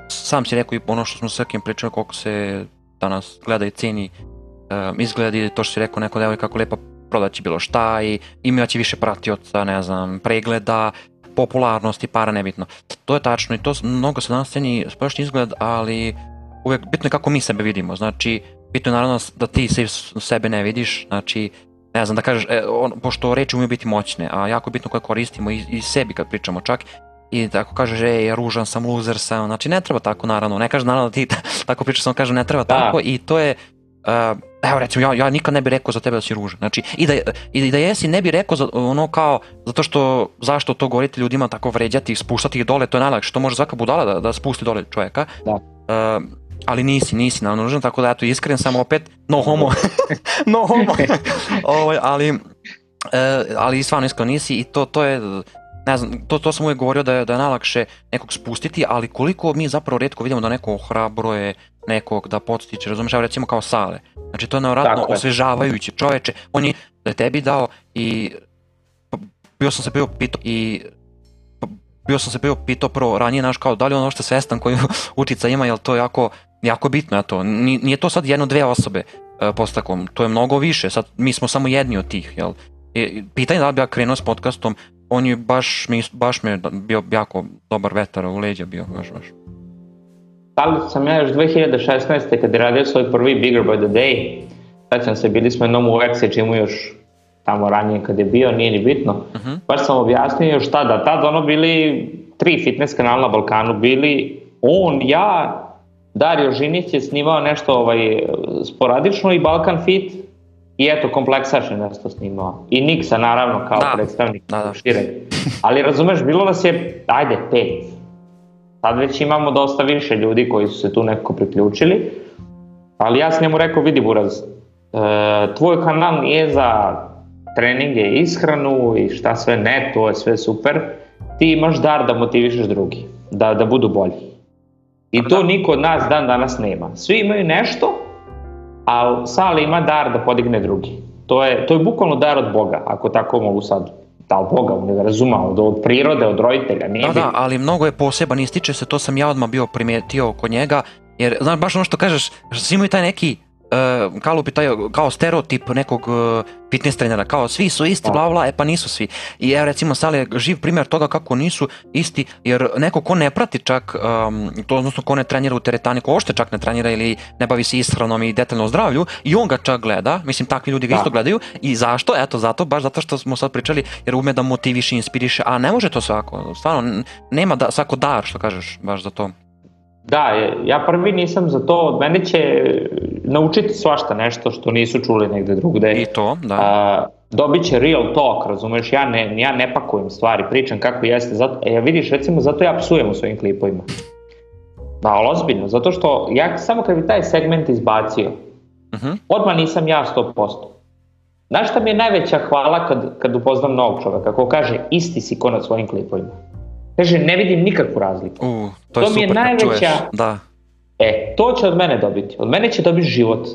sam si rekao i ono što smo sa kim pričali, koliko se danas gleda i ceni um, izgled i to što si rekao, neko devoj kako lepa prodaći bilo šta i imaće više pratioca, ne znam, pregleda, popularnosti, para nebitno. To je tačno i to mnogo se danas ceni spolješni izgled, ali uvek bitno je kako mi sebe vidimo. Znači, bitno je naravno da ti se, sebe ne vidiš, znači, ne znam, da kažeš, e, on, pošto reči umiju biti moćne, a jako bitno koje koristimo i, i sebi kad pričamo čak, i tako da kažeš, ej, ružan sam, loser sam, znači ne treba tako naravno, ne kažem naravno da ti tako pričaš, samo kažem ne treba da. tako i to je, uh, evo recimo, ja, ja nikad ne bih rekao za tebe da si ružan. Znači, i da, i da jesi, ne bih rekao za, ono kao, zato što, zašto to govoriti ljudima tako vređati spuštati ih dole, to je najlakše, to može svaka budala da, da spusti dole čovjeka. Da. Uh, ali nisi, nisi na nužan, tako da eto, iskren sam opet, no homo, no homo, Ovo, ovaj, ali, uh, ali stvarno iskreno nisi i to, to je, ne znam, to, to sam uvijek govorio da je, da je najlakše nekog spustiti, ali koliko mi zapravo redko vidimo da neko hrabro je nekog da podstiče, razumeš, recimo kao sale. Znači to je nevratno osvežavajuće čoveče, on je da je tebi dao i bio sam se bio pitao i bio sam se bio pitao prvo ranije naš kao da li on uopšte svestan koju učica ima, jel to je jako, jako bitno je to. Nije to sad jedno, dve osobe e, postakom, to je mnogo više, sad mi smo samo jedni od tih, jel? I, pitanje da li bi ja krenuo s podcastom, on je baš, mi, baš me bio jako dobar vetar u leđa bio, baš, baš tad sam ja još 2016. kada je radio svoj prvi Bigger by the Day, sećam se, bili smo jednom u Exit, čemu još tamo ranije kad je bio, nije ni bitno. Uh-huh. Baš sam objasnio šta da tad ono bili tri fitness kanala na Balkanu, bili on, ja, Dario Žinić je snimao nešto ovaj, sporadično i Balkan Fit i eto, kompleksaš je nešto snimao. I Niksa naravno kao da. predstavnik da, da. šire. Ali razumeš, bilo nas je, ajde, pet Sad već imamo dosta više ljudi koji su se tu nekako priključili, ali ja sam njemu rekao, vidi Buraz, e, tvoj kanal nije za treninge i ishranu i šta sve ne, to je sve super, ti imaš dar da motivišeš drugi, da, da budu bolji. I to da. niko od nas dan danas nema. Svi imaju nešto, ali Sale ima dar da podigne drugi. To je, to je bukvalno dar od Boga, ako tako mogu sad da od Boga, od razuma, od, od prirode, od roditelja. Nije da, da, ali mnogo je poseban, ističe se, to sam ja odmah bio primetio kod njega, jer znaš, baš ono što kažeš, svi imaju taj neki uh, eh, Kalup je taj kao stereotip nekog uh, fitness trenera, kao svi su isti, bla bla, e pa nisu svi. I evo recimo Sale je živ primjer toga kako nisu isti, jer neko ko ne prati čak, um, to odnosno ko ne trenira u teretani, ko ošte čak ne trenira ili ne bavi se ishranom i detaljno zdravlju, i on ga čak gleda, mislim takvi ljudi ga da. isto gledaju, i zašto? Eto zato, baš zato što smo sad pričali, jer ume da motiviše, inspiriše, a ne može to svako, stvarno, nema da, svako dar, što kažeš, baš za to. Da, ja prvi nisam za to, od mene će naučiti svašta nešto što nisu čuli negde drugde. I to, da. A, dobit će real talk, razumeš, ja ne, ja ne pakujem stvari, pričam kako jeste, zato, ja e, vidiš, recimo, zato ja psujem u svojim klipovima. Da, ali ozbiljno, zato što ja samo kad bi taj segment izbacio, uh mhm. -huh. odmah nisam ja 100%. Znaš šta mi je najveća hvala kad, kad upoznam novog čoveka, ko kaže isti si ko na svojim klipovima? Kaže, ne vidim nikakvu razliku. Uh, to, je to mi je super, najveća... Čuješ. Da. E, to će od mene dobiti. Od mene će dobiti život.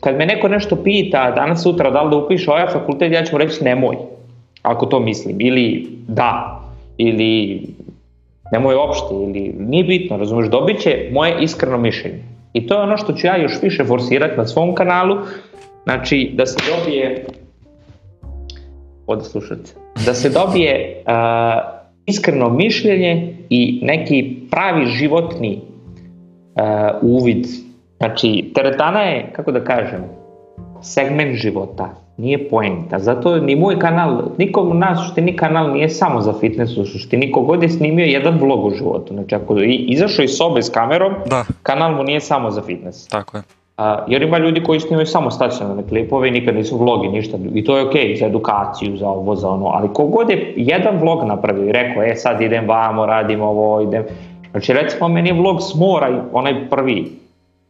Kad me neko nešto pita danas sutra da li da upiše ovaj fakultet, ja ću mu reći nemoj, ako to mislim. Ili da, ili nemoj uopšte, ili nije bitno, razumeš, dobit će moje iskreno mišljenje. I to je ono što ću ja još više forsirati na svom kanalu, znači da se dobije, ode slušajte, da se dobije uh, iskreno mišljenje i neki pravi životni uh, uvid. Znači, teretana je, kako da kažem, segment života, nije poenta. Zato ni moj kanal, nikom u nas suštini kanal nije samo za fitness u suštini. Kogod je snimio jedan vlog u životu. Znači, ako je izašao iz sobe s kamerom, da. kanal mu nije samo za fitness. Tako je. A, jer ima ljudi koji snimaju samo stacionarne klipove i nikad nisu vlogi, ništa. I to je okej okay, za edukaciju, za ovo, za ono. Ali kogod je jedan vlog napravio i rekao, e sad idem vamo, radim ovo, idem... Znači recimo meni je vlog s mora, onaj prvi,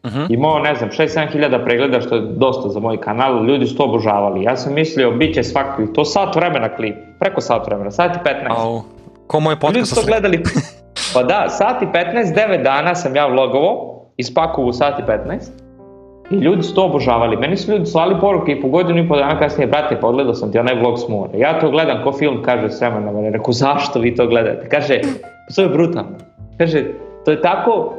Uh mhm. -huh. Imao, ne znam, 6-7 hiljada pregleda, što je dosta za moj kanal, ljudi su to obožavali. Ja sam mislio, bit će svaki, to sat vremena klip, preko sat vremena, sat i 15. Au, ko moj podcast Ljudi su to gledali, pa da, sat i 15, 9 dana sam ja vlogovo, ispakovo u sat i 15. I ljudi su to obožavali. Meni su ljudi slali poruke i po godinu i po dana kasnije, brate, pa odgledao sam ti onaj vlog s Mora. Ja to gledam ko film, kaže s na mene. Reku, zašto vi to gledate? Kaže, pa to je brutalno. Kaže, to je tako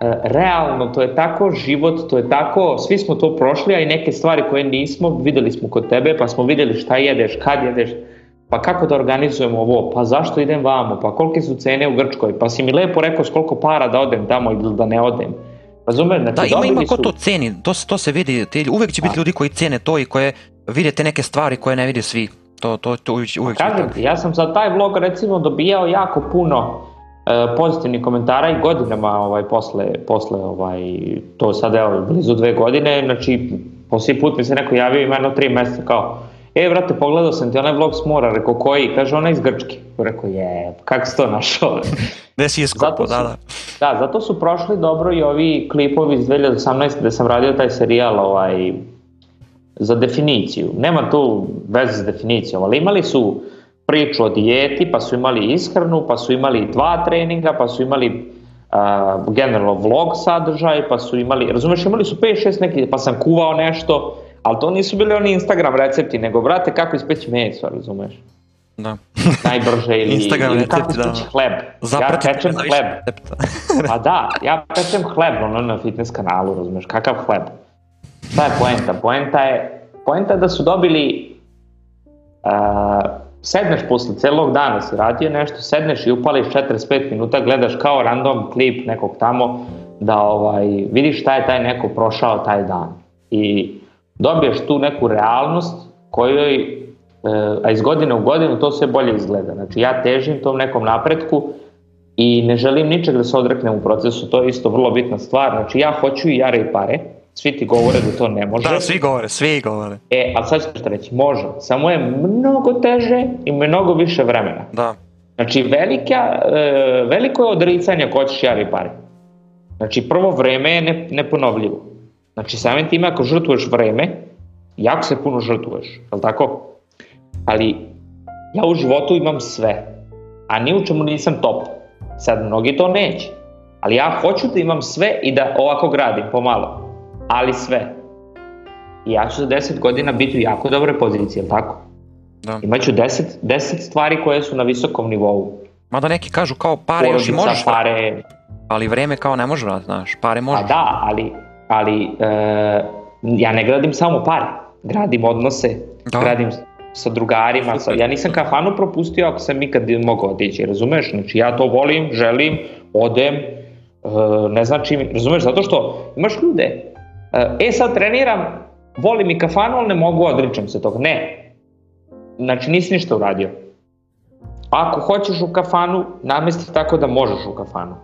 e, realno, to je tako život, to je tako, svi smo to prošli, a i neke stvari koje nismo, videli smo kod tebe, pa smo videli šta jedeš, kad jedeš, pa kako da organizujemo ovo, pa zašto idem vamo, pa kolike su cene u Grčkoj, pa si mi lepo rekao s koliko para da odem tamo ili da ne odem Razumem, znači, da, ima, ima ko su... to ceni, to, to se vidi, ti, uvek će biti A. Da. ljudi koji cene to i koje vide te neke stvari koje ne vide svi. To, to, to uvek, uvijek pa Kažem, ja sam za taj vlog recimo dobijao jako puno e, pozitivnih komentara i godinama ovaj, posle, posle ovaj, to sad evo, blizu dve godine, znači poslije put mi se neko javio i meno tri meseca kao e, vrate, pogledao sam ti onaj vlog s mora, rekao, koji? Kaže, ona iz Grčke. Rekao, je, kako si to našao? Gde si je skopo, da, da. Da, zato su prošli dobro i ovi klipovi iz 2018. gde sam radio taj serijal, ovaj, za definiciju. Nema tu veze s definicijom, ali imali su priču o dijeti, pa su imali ishranu, pa su imali dva treninga, pa su imali uh, generalno vlog sadržaj, pa su imali, razumeš, imali su 5-6 neki, pa sam kuvao nešto, Ali to nisu bili oni Instagram recepti, nego brate kako ispeći meso, razumeš? Da. Najbrže ili, Instagram ili recepti, kako da. ispeći da. hleb. Zapratite ja pečem hleb. pa da, ja pečem hleb ono na fitness kanalu, razumeš, kakav hleb. Šta je poenta? Poenta je, poenta je da su dobili uh, sedneš posle celog dana si radio nešto, sedneš i upališ 45 minuta, gledaš kao random klip nekog tamo da ovaj, vidiš šta je taj neko prošao taj dan. I dobiješ tu neku realnost kojoj e, a iz godine u godinu to sve bolje izgleda. Znači ja težim tom nekom napretku i ne želim ničeg da se odreknem u procesu, to je isto vrlo bitna stvar. Znači ja hoću i jare i pare, svi ti govore da to ne može. Da, svi govore, svi govore. E, ali sad ću što reći, može, samo je mnogo teže i mnogo više vremena. Da. Znači velika, e, veliko je odricanje ko ćeš jare i pare. Znači prvo vreme je neponovljivo. Znači, samim time ako žrtvuješ vreme, jako se puno žrtvuješ, je li tako? Ali ja u životu imam sve, a ni u čemu nisam top. Sad, mnogi to neće, ali ja hoću da imam sve i da ovako gradim, pomalo, ali sve. I ja ću za 10 godina biti u jako dobre pozicije, je li tako? Da. Imaću 10, 10 stvari koje su na visokom nivou. Mada neki kažu kao pare Porodica, još i možeš... Pare... Ali vreme kao ne može znaš, pare pa možeš. A da, ali ali e, ja ne gradim samo pare, gradim odnose, da. gradim sa drugarima, sa, ja nisam kafanu propustio ako sam ikad mogao otići, razumeš? Znači ja to volim, želim, odem, e, ne znači razumeš, zato što imaš ljude, eh, e sad treniram, volim i kafanu, ali ne mogu, odričem se tog, ne, znači nisi ništa uradio. Ako hoćeš u kafanu, namesti tako da možeš u kafanu,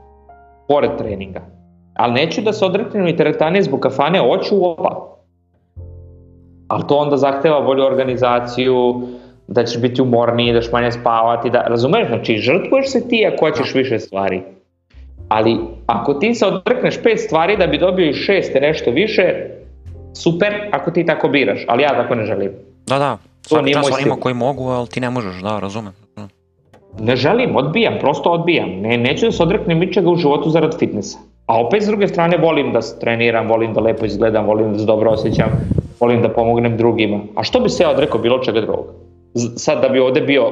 pored treninga. Ali neću da se odreknem i teretane zbog kafane, hoću opa. Ali to onda zahteva bolju organizaciju, da ćeš biti umorniji, da ćeš manje spavati, da, razumeš, znači žrtvuješ se ti ako hoćeš da. više stvari. Ali ako ti se odrekneš pet stvari da bi dobio i šeste nešto više, super ako ti tako biraš, ali ja tako ne želim. Da, da, svaki čas ima koji mogu, ali ti ne možeš, da, razumem. Ne želim, odbijam, prosto odbijam. Ne, neću da se odreknem ničega u životu zarad fitnessa. A opet s druge strane volim da treniram, volim da lepo izgledam, volim da se dobro osjećam, volim da pomognem drugima. A što bi se ja odrekao bilo čega drugog? Sad da bi ovde bio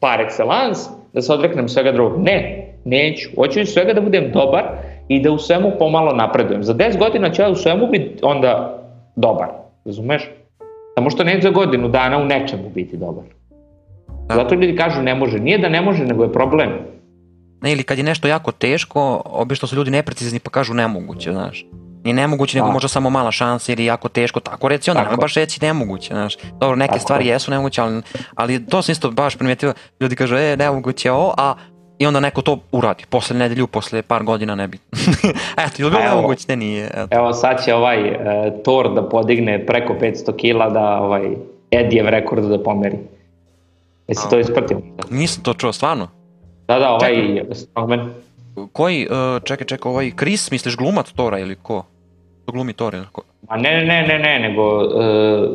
par excellence, da se odreknem svega drugog. Ne, neću. Hoću iz svega da budem dobar i da u svemu pomalo napredujem. Za 10 godina ću ja u svemu biti onda dobar. Razumeš? Samo što ne za godinu dana u nečemu biti dobar. Da. Zato ljudi kažu ne može. Nije da ne može, nego je problem. Ne, ili kad je nešto jako teško, obično su ljudi neprecizni pa kažu nemoguće, znaš. Nije nemoguće, nego da. možda samo mala šansa ili jako teško, tako reci onda, nema baš reći nemoguće, znaš. Dobro, neke tako. stvari jesu nemoguće, ali, ali to sam isto baš primetio, ljudi kažu, e, nemoguće ovo, a i onda neko to uradi, posle nedelju, posle par godina ne bi. eto, ili bilo nemoguće, ne nije. Eto. Evo sad će ovaj e, Thor da podigne preko 500 kila da ovaj Edijev rekord da pomeri. Jesi to ispratio? Nisam to čuo, stvarno? Da, da, ovaj strongman. Koji, uh, čekaj, čekaj, ovaj Chris, misliš glumac Tora ili ko? To glumi Tora ili ko? Ma ne, ne, ne, ne, ne, nego uh, e,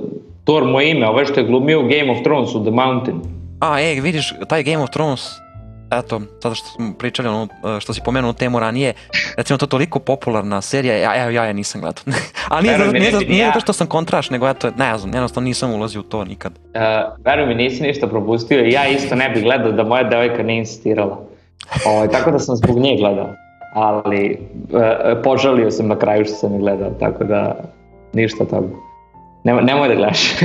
Thor moje ime, ovaj što je glumio Game of Thrones u The Mountain. A, e, vidiš, taj Game of Thrones, eto, sada što smo pričali, ono, e, što si pomenuo temu ranije, recimo to je toliko popularna serija, ja, ja, ja je nisam gledao. Ali nije, verujem, nije, nije, ja. to što sam kontraš, nego eto, ne znam, jednostavno nisam ulazio u to nikad. Uh, veruj mi, nisi ništa propustio i ja isto ne bih gledao da moja devojka ne insistirala. O, ovaj, tako da sam zbog nje gledao, ali uh, požalio sam na kraju što sam gledao, tako da ništa toga. Nemo, nemoj da gledaš.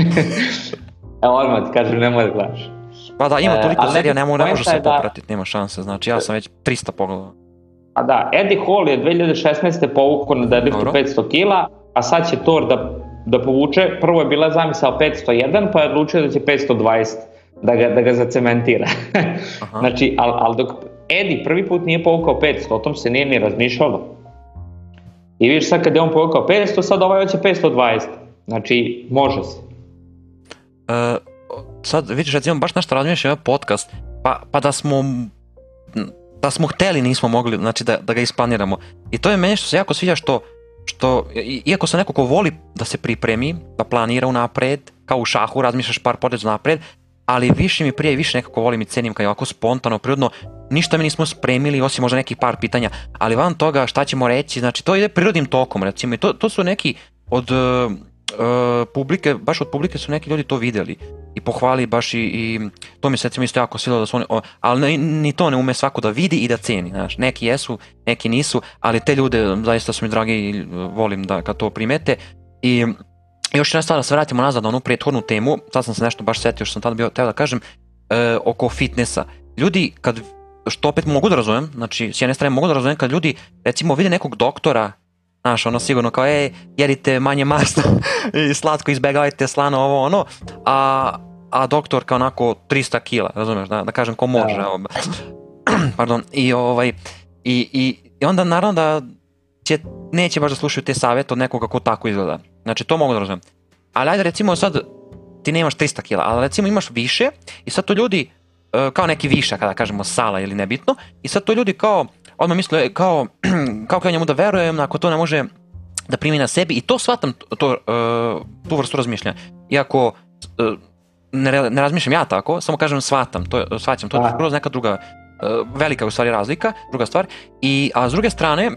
Evo odmah ti kažem, nemoj da gledaš. Pa da, ima e, toliko e, serija, ne, ne može se da... popratiti, nema šanse, znači ja sam već 300 pogledao. A da, Eddie Hall je 2016. povukao na deadliftu 500 kila, a sad će Thor da, da povuče, prvo je bila zamisao 501, pa je odlučio da će 520 da ga, da ga zacementira. znači, al, al dok Eddie prvi put nije povukao 500, o tom se nije ni razmišljalo. I vidiš sad kad je on povukao 500, sad ovaj hoće 520. Znači, može se. Uh, sad vidiš recimo baš na što ovaj podcast, pa, pa da smo da smo hteli nismo mogli, znači da, da ga isplaniramo. I to je meni što se jako sviđa što, što iako sam neko ko voli da se pripremi, da planira unapred, kao u šahu, razmišljaš par poteza napred, ali više mi prije više nekako volim i cenim kao je ovako spontano, prirodno, ništa mi nismo spremili osim možda nekih par pitanja, ali van toga šta ćemo reći, znači to ide prirodnim tokom recimo i to, to su neki od uh, publike, baš od publike su neki ljudi to videli i pohvali baš i, i to mi se recimo isto jako svilo da su oni, o, ali ne, ni to ne ume svako da vidi i da ceni, znaš, neki jesu, neki nisu, ali te ljude zaista su mi dragi i e, volim da kad to primete i još jedna stvar da se vratimo nazad na onu prethodnu temu, sad sam se nešto baš setio što sam tada bio teo da kažem, e, oko fitnessa. Ljudi kad što opet mogu da razumem, znači s jedne strane mogu da razumem kad ljudi recimo vide nekog doktora Znaš, ono sigurno kao, ej, jedite manje masno i slatko, izbegavajte slano ovo ono, a, a doktor kao onako 300 kila, razumeš, da, da kažem ko da. može. Da. Pardon, i ovaj, i, i, i onda naravno da će, neće baš da slušaju te savjete od nekoga ko tako izgleda. Znači, to mogu da razumem. Ali ajde recimo sad, ti nemaš 300 kila, ali recimo imaš više i sad to ljudi, e, kao neki višak, kada kažemo sala ili nebitno, i sad to ljudi kao odmah misle e, kao, kao kao njemu da verujem, ako to ne može da primi na sebi i to shvatam to, to, e, uh, tu vrstu razmišljanja. Iako uh, ne, ne razmišljam ja tako, samo kažem shvatam, to, shvaćam, to je skroz neka druga uh, velika u stvari razlika, druga stvar. I, a s druge strane,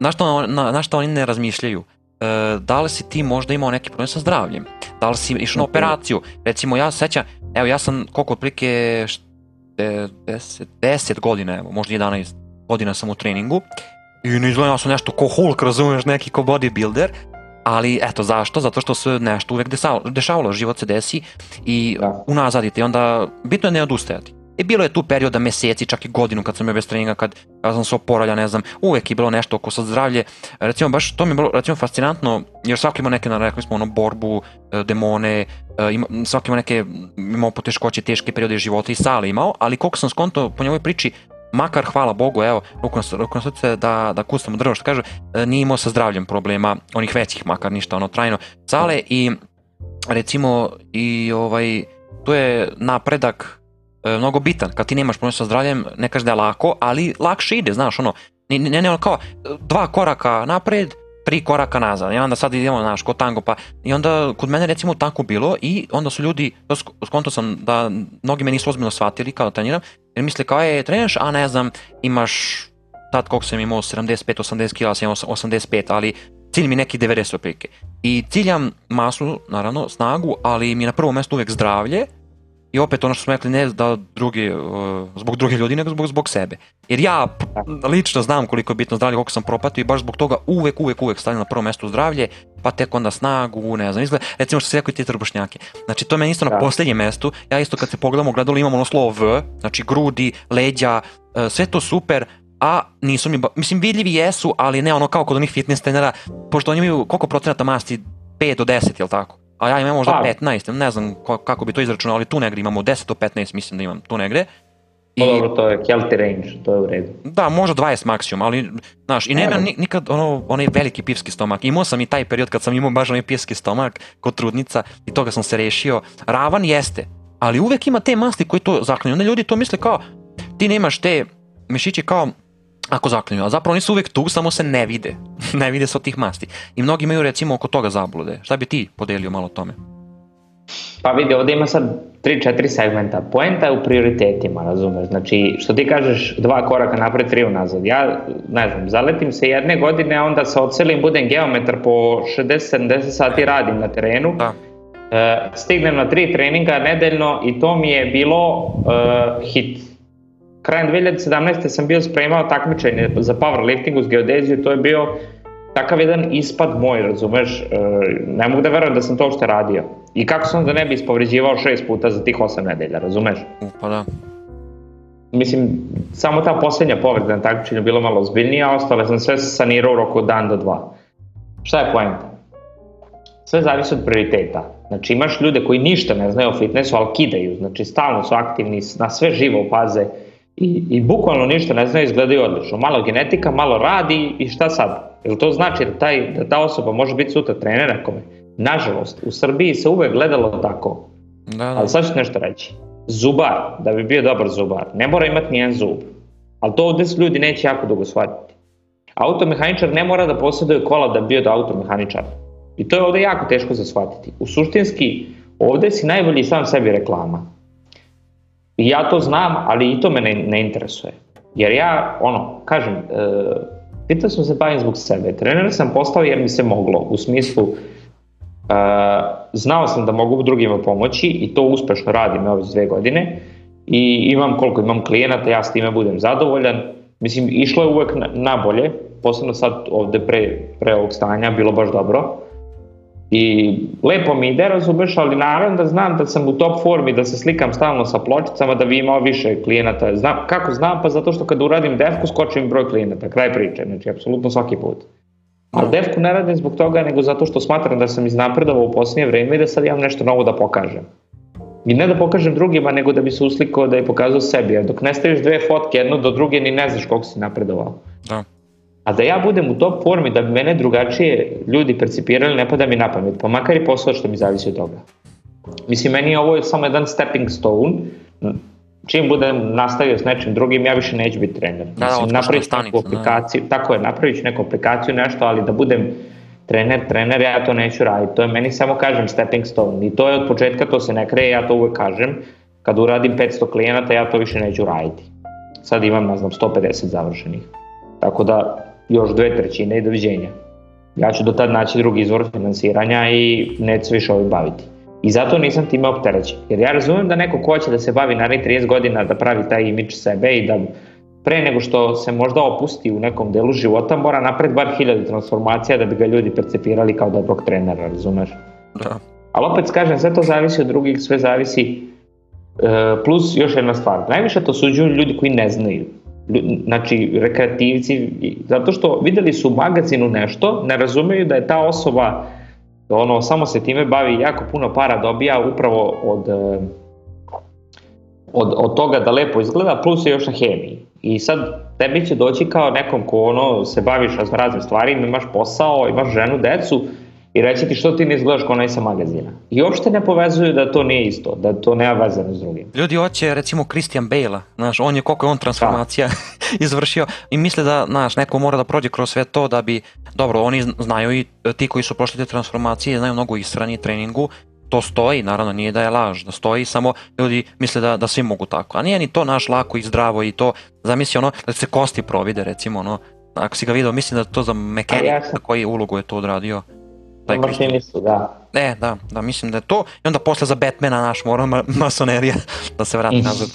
na što, na, na što oni ne razmišljaju? Uh, da li si ti možda imao neki problem sa zdravljem? Da li si išao na operaciju? Recimo ja sećam, evo ja sam koliko otprilike 10, 10 godina, evo, možda 11 godina sam u treningu i ne izgledam da sam nešto ko Hulk, razumeš, neki ko bodybuilder, ali eto zašto? Zato što se nešto uvek dešavalo, dešavalo život se desi i da. unazadite i onda bitno je ne odustajati. I e, bilo je tu perioda meseci, čak i godinu kad sam bio bez treninga, kad ja sam se oporavlja, ne znam, uvek je bilo nešto oko sad zdravlje. Recimo, baš to mi je bilo recimo, fascinantno, jer svako ima neke, rekli smo, ono, borbu, e, demone, e, ima, svako ima neke, imao poteškoće, teške periode života i sale imao, ali koliko sam skonto po njegovoj priči, makar hvala Bogu, evo, rukom srce da, da kustam drvo, što kažu, nije imao sa zdravljem problema, onih većih makar ništa, ono, trajno, sale i recimo i ovaj, to je napredak E, mnogo bitan. Kad ti nemaš problem sa zdravljem, ne kažeš da je lako, ali lakše ide, znaš, ono, ne, ne, ne, ono kao dva koraka napred, tri koraka nazad. Ja onda sad idemo, znaš, kod tango, pa i onda kod mene recimo tako bilo i onda su ljudi, to skonto sam da mnogi me nisu ozbiljno shvatili kao da treniram, jer misle kao je treniraš, a ne znam, imaš tad koliko sam imao 75-80 kila, 85, ali cilj mi neki 90 opike. I ciljam masu, naravno, snagu, ali mi je na prvo mesto uvek zdravlje, I opet ono što smo rekli, ne da drugi, zbog drugih ljudi, nego zbog, zbog sebe. Jer ja lično znam koliko je bitno zdravlje, koliko sam propatio i baš zbog toga uvek, uvek, uvek stavljam na prvo mesto zdravlje, pa tek onda snagu, ne znam, izgled. Recimo što si rekao i ti trbušnjake. Znači to meni isto na da. posljednjem mestu, ja isto kad se pogledamo, u gledalu imam ono slovo V, znači grudi, leđa, e, sve to super, a nisu mi, ba... mislim vidljivi jesu, ali ne ono kao kod onih fitness trenera, pošto oni imaju koliko procenata masti, 5 do 10, jel tako? a ja imam možda pa. 15, ne znam kako bi to izračunao, ali tu negde imamo 10 do 15 mislim da imam tu negde. Pa I, Dobro, to je healthy range, to je u redu. Da, možda 20 maksimum, ali, znaš, i nema ni, nikad ono, onaj veliki pivski stomak. Imao sam i taj period kad sam imao baš onaj pivski stomak kod trudnica i toga sam se rešio. Ravan jeste, ali uvek ima te masti koji to zaklinju. Onda ljudi to misle kao, ti nemaš te mišići kao ako zaklinju, a zapravo oni su uvek tu, samo se ne vide, ne vide sa tih masti. I mnogi imaju recimo oko toga zablude. Šta bi ti podelio malo o tome? Pa vidi, ovde ima sad 3-4 segmenta. Poenta je u prioritetima, razumeš? Znači, što ti kažeš, dva koraka napred, tri unazad. Ja, ne znam, zaletim se jedne godine, a onda se ocelim, budem geometar po 60-70 sati radim na terenu. Da. E, stignem na tri treninga nedeljno i to mi je bilo e, hit krajem 2017. sam bio spremao takmičenje za powerlifting uz geodeziju, to je bio takav jedan ispad moj, razumeš, e, ne mogu da verujem da sam to uopšte radio. I kako sam da ne bi ispovređivao šest puta za tih osam nedelja, razumeš? Pa da. Mislim, samo ta poslednja povreda na takmičenju bila malo ozbiljnija, a ostale sam sve sanirao u roku dan do dva. Šta je poenta? Sve zavisi od prioriteta. Znači imaš ljude koji ništa ne znaju o fitnessu, ali kidaju, znači stalno su aktivni, na sve živo paze, i, i bukvalno ništa ne znaju, izgledaju odlično. Malo genetika, malo radi i šta sad? Jel to znači da, taj, da ta osoba može biti sutra trener nekome? Nažalost, u Srbiji se uvek gledalo tako. Da, da. Ali sad ću nešto reći. Zubar, da bi bio dobar zubar, ne mora imati nijedan zub. Ali to ovde ljudi neće jako dugo shvatiti. Automehaničar ne mora da posjeduje kola da bi bio da automehaničar. I to je ovde jako teško za shvatiti. U suštinski, ovde si najbolji sam sebi reklama ja to znam, ali i to me ne, ne interesuje. Jer ja, ono, kažem, e, pitao sam se bavim zbog sebe. Trener sam postao jer mi se moglo, u smislu, e, znao sam da mogu drugima pomoći i to uspešno radim ove dve godine i imam koliko imam klijenata, ja s time budem zadovoljan. Mislim, išlo je uvek nabolje, na posebno sad ovde pre, pre ovog stanja, bilo baš dobro, I lepo mi ide, razumeš, ali naravno da znam da sam u top formi, da se slikam stalno sa pločicama, da bi imao više klijenata. Znam, kako znam? Pa zato što kad uradim defku, skočim broj klijenata, kraj priče, znači apsolutno svaki put. Ali da. defku ne radim zbog toga, nego zato što smatram da sam iznapredovao u posljednje vreme i da sad imam nešto novo da pokažem. I ne da pokažem drugima, nego da bi se uslikao da je pokazao sebi, jer dok ne staviš dve fotke jedno do druge, ni ne znaš koliko si napredovao. Da. A da ja budem u top formi, da bi mene drugačije ljudi percipirali, ne pada mi na pamet, pa makar i posao što mi zavisi od toga. Mislim, meni je ovo samo jedan stepping stone, čim budem nastavio s nečim drugim, ja više neću biti trener. Da, da, Mislim, napravit stanica, neku da, da. aplikaciju, da. tako je, napravit ću neku aplikaciju, nešto, ali da budem trener, trener, ja to neću raditi. To je meni samo, kažem, stepping stone. I to je od početka, to se ne kreje, ja to uvek kažem. Kad uradim 500 klijenata, ja to više neću raditi. Sad imam, ne znam, 150 završenih. Tako da, još dve trećine i doviđenja. Ja ću do tad naći drugi izvor finansiranja i neću se više ovim baviti. I zato nisam time opterećen. Jer ja razumem da neko ko će da se bavi narednih 30 godina, da pravi taj imidž sebe i da pre nego što se možda opusti u nekom delu života, mora napred bar hiljadu transformacija da bi ga ljudi percepirali kao dobrog trenera, razumeš? Da. Ali opet kažem, sve to zavisi od drugih, sve zavisi. E, plus još jedna stvar, najviše to suđuju ljudi koji ne znaju znači rekreativci, zato što videli su u magazinu nešto, ne razumeju da je ta osoba ono, samo se time bavi jako puno para dobija upravo od, e, od, od toga da lepo izgleda, plus je još na hemiji. I sad tebi će doći kao nekom ko ono, se baviš raznim stvarima, imaš posao, imaš ženu, decu, i reći ti što ti ne izgledaš kao onaj sa magazina. I uopšte ne povezuju da to nije isto, da to nema veze s drugim. Ljudi hoće recimo Christian bale znaš, on je koliko je on transformacija da. izvršio i misle da, znaš, neko mora da prođe kroz sve to da bi, dobro, oni znaju i ti koji su prošli te transformacije, znaju mnogo israni treningu, to stoji, naravno nije da je laž, da stoji, samo ljudi misle da, da svi mogu tako. A nije ni to naš lako i zdravo i to, zamisli ono, da se kosti provide recimo, ono, ako si ga video, mislim da to za mekenika ja sam... koji ulogu je to odradio. Taj Martini su, da. E, da, da, mislim da je to. I onda posle za Batmana naš mora ma masonerija da se vrati nazad.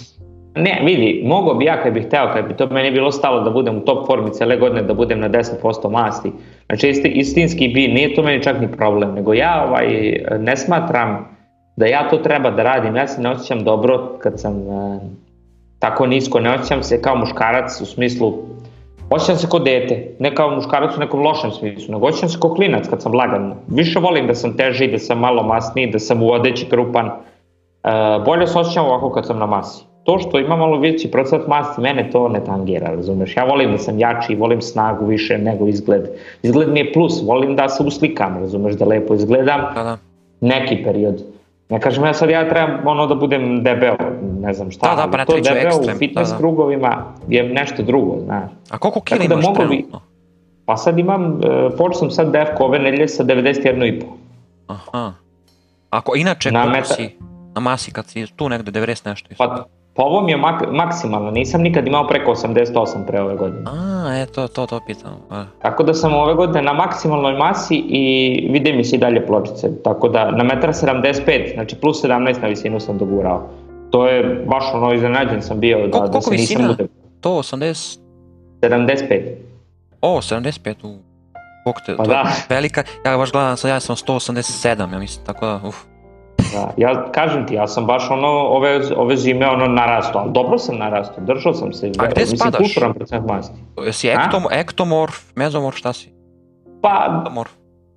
Ne, vidi, mogo bi ja kad bih hteo, kad bi to meni bilo stalo da budem u top formi cele godine, da budem na 10% masti. Znači, isti, istinski bi, nije to meni čak ni problem, nego ja ovaj, ne smatram da ja to treba da radim. Ja se ne osjećam dobro kad sam e, tako nisko, ne osjećam se kao muškarac u smislu Osjećam se kao dete, ne kao muškarac u nekom lošem smislu, nego osjećam se kao klinac kad sam lagan. Više volim da sam teži, da sam malo masniji, da sam u odeći krupan. E, bolje se osjećam ovako kad sam na masi. To što ima malo veći procenat masti, mene to ne tangira, razumeš? Ja volim da sam jači, volim snagu više nego izgled. Izgled mi je plus, volim da se uslikam, razumeš, da lepo izgledam. Da, da. Neki period Ne kažem ja sad ja trebam ono da budem debel, ne znam šta. Da, da, pa ne to debel ekstrem. u da, fitness da, da. krugovima je nešto drugo, znaš. A koliko kila da imaš Bi, pa sad imam, e, počeo sam sad defko ove nedelje sa 91,5. Aha. Ako inače, na meta... si, na masi kad si tu negde 90 nešto. Pa Pa ovo je mak maksimalno, nisam nikad imao preko 88 pre ove godine. A, e, to, to, to pitam. A. Tako da sam ove godine na maksimalnoj masi i vide mi se i dalje pločice. Tako da na 1,75 m, znači plus 17 na visinu sam dogurao. To je baš ono iznenađen sam bio da, Koliko da se visina? nisam To 80? 75. O, 75 u... Bog te, pa to da. je velika, ja baš gledam, ja sam 187, ja mislim, tako da, uf. Da, ja kažem ti, ja sam baš ono, ove, ove zime ono narastao, ali dobro sam narastao, držao sam se. A gde mislim, spadaš? Kulturan procent masti. Si ektom, A? ektomorf, mezomorf, šta si? Pa, Ektomorf.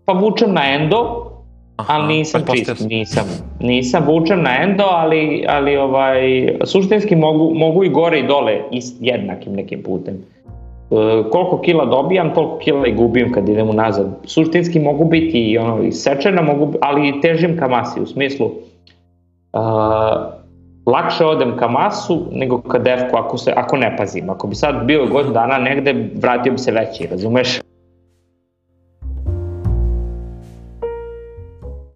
pa vučem na endo, Aha, ali nisam čist, nisam. Nisam, vučem na endo, ali, ali ovaj, suštinski mogu, mogu i gore i dole, ist, jednakim nekim putem. E, koliko kila dobijam, koliko kila i gubim kad idem unazad. Suštinski mogu biti i ono i sečena, mogu, ali i težim ka masi, u smislu uh, lakše odem ka masu nego ka defku ako, se, ako ne pazim. Ako bi sad bio godinu dana negde, vratio bi se veći, razumeš?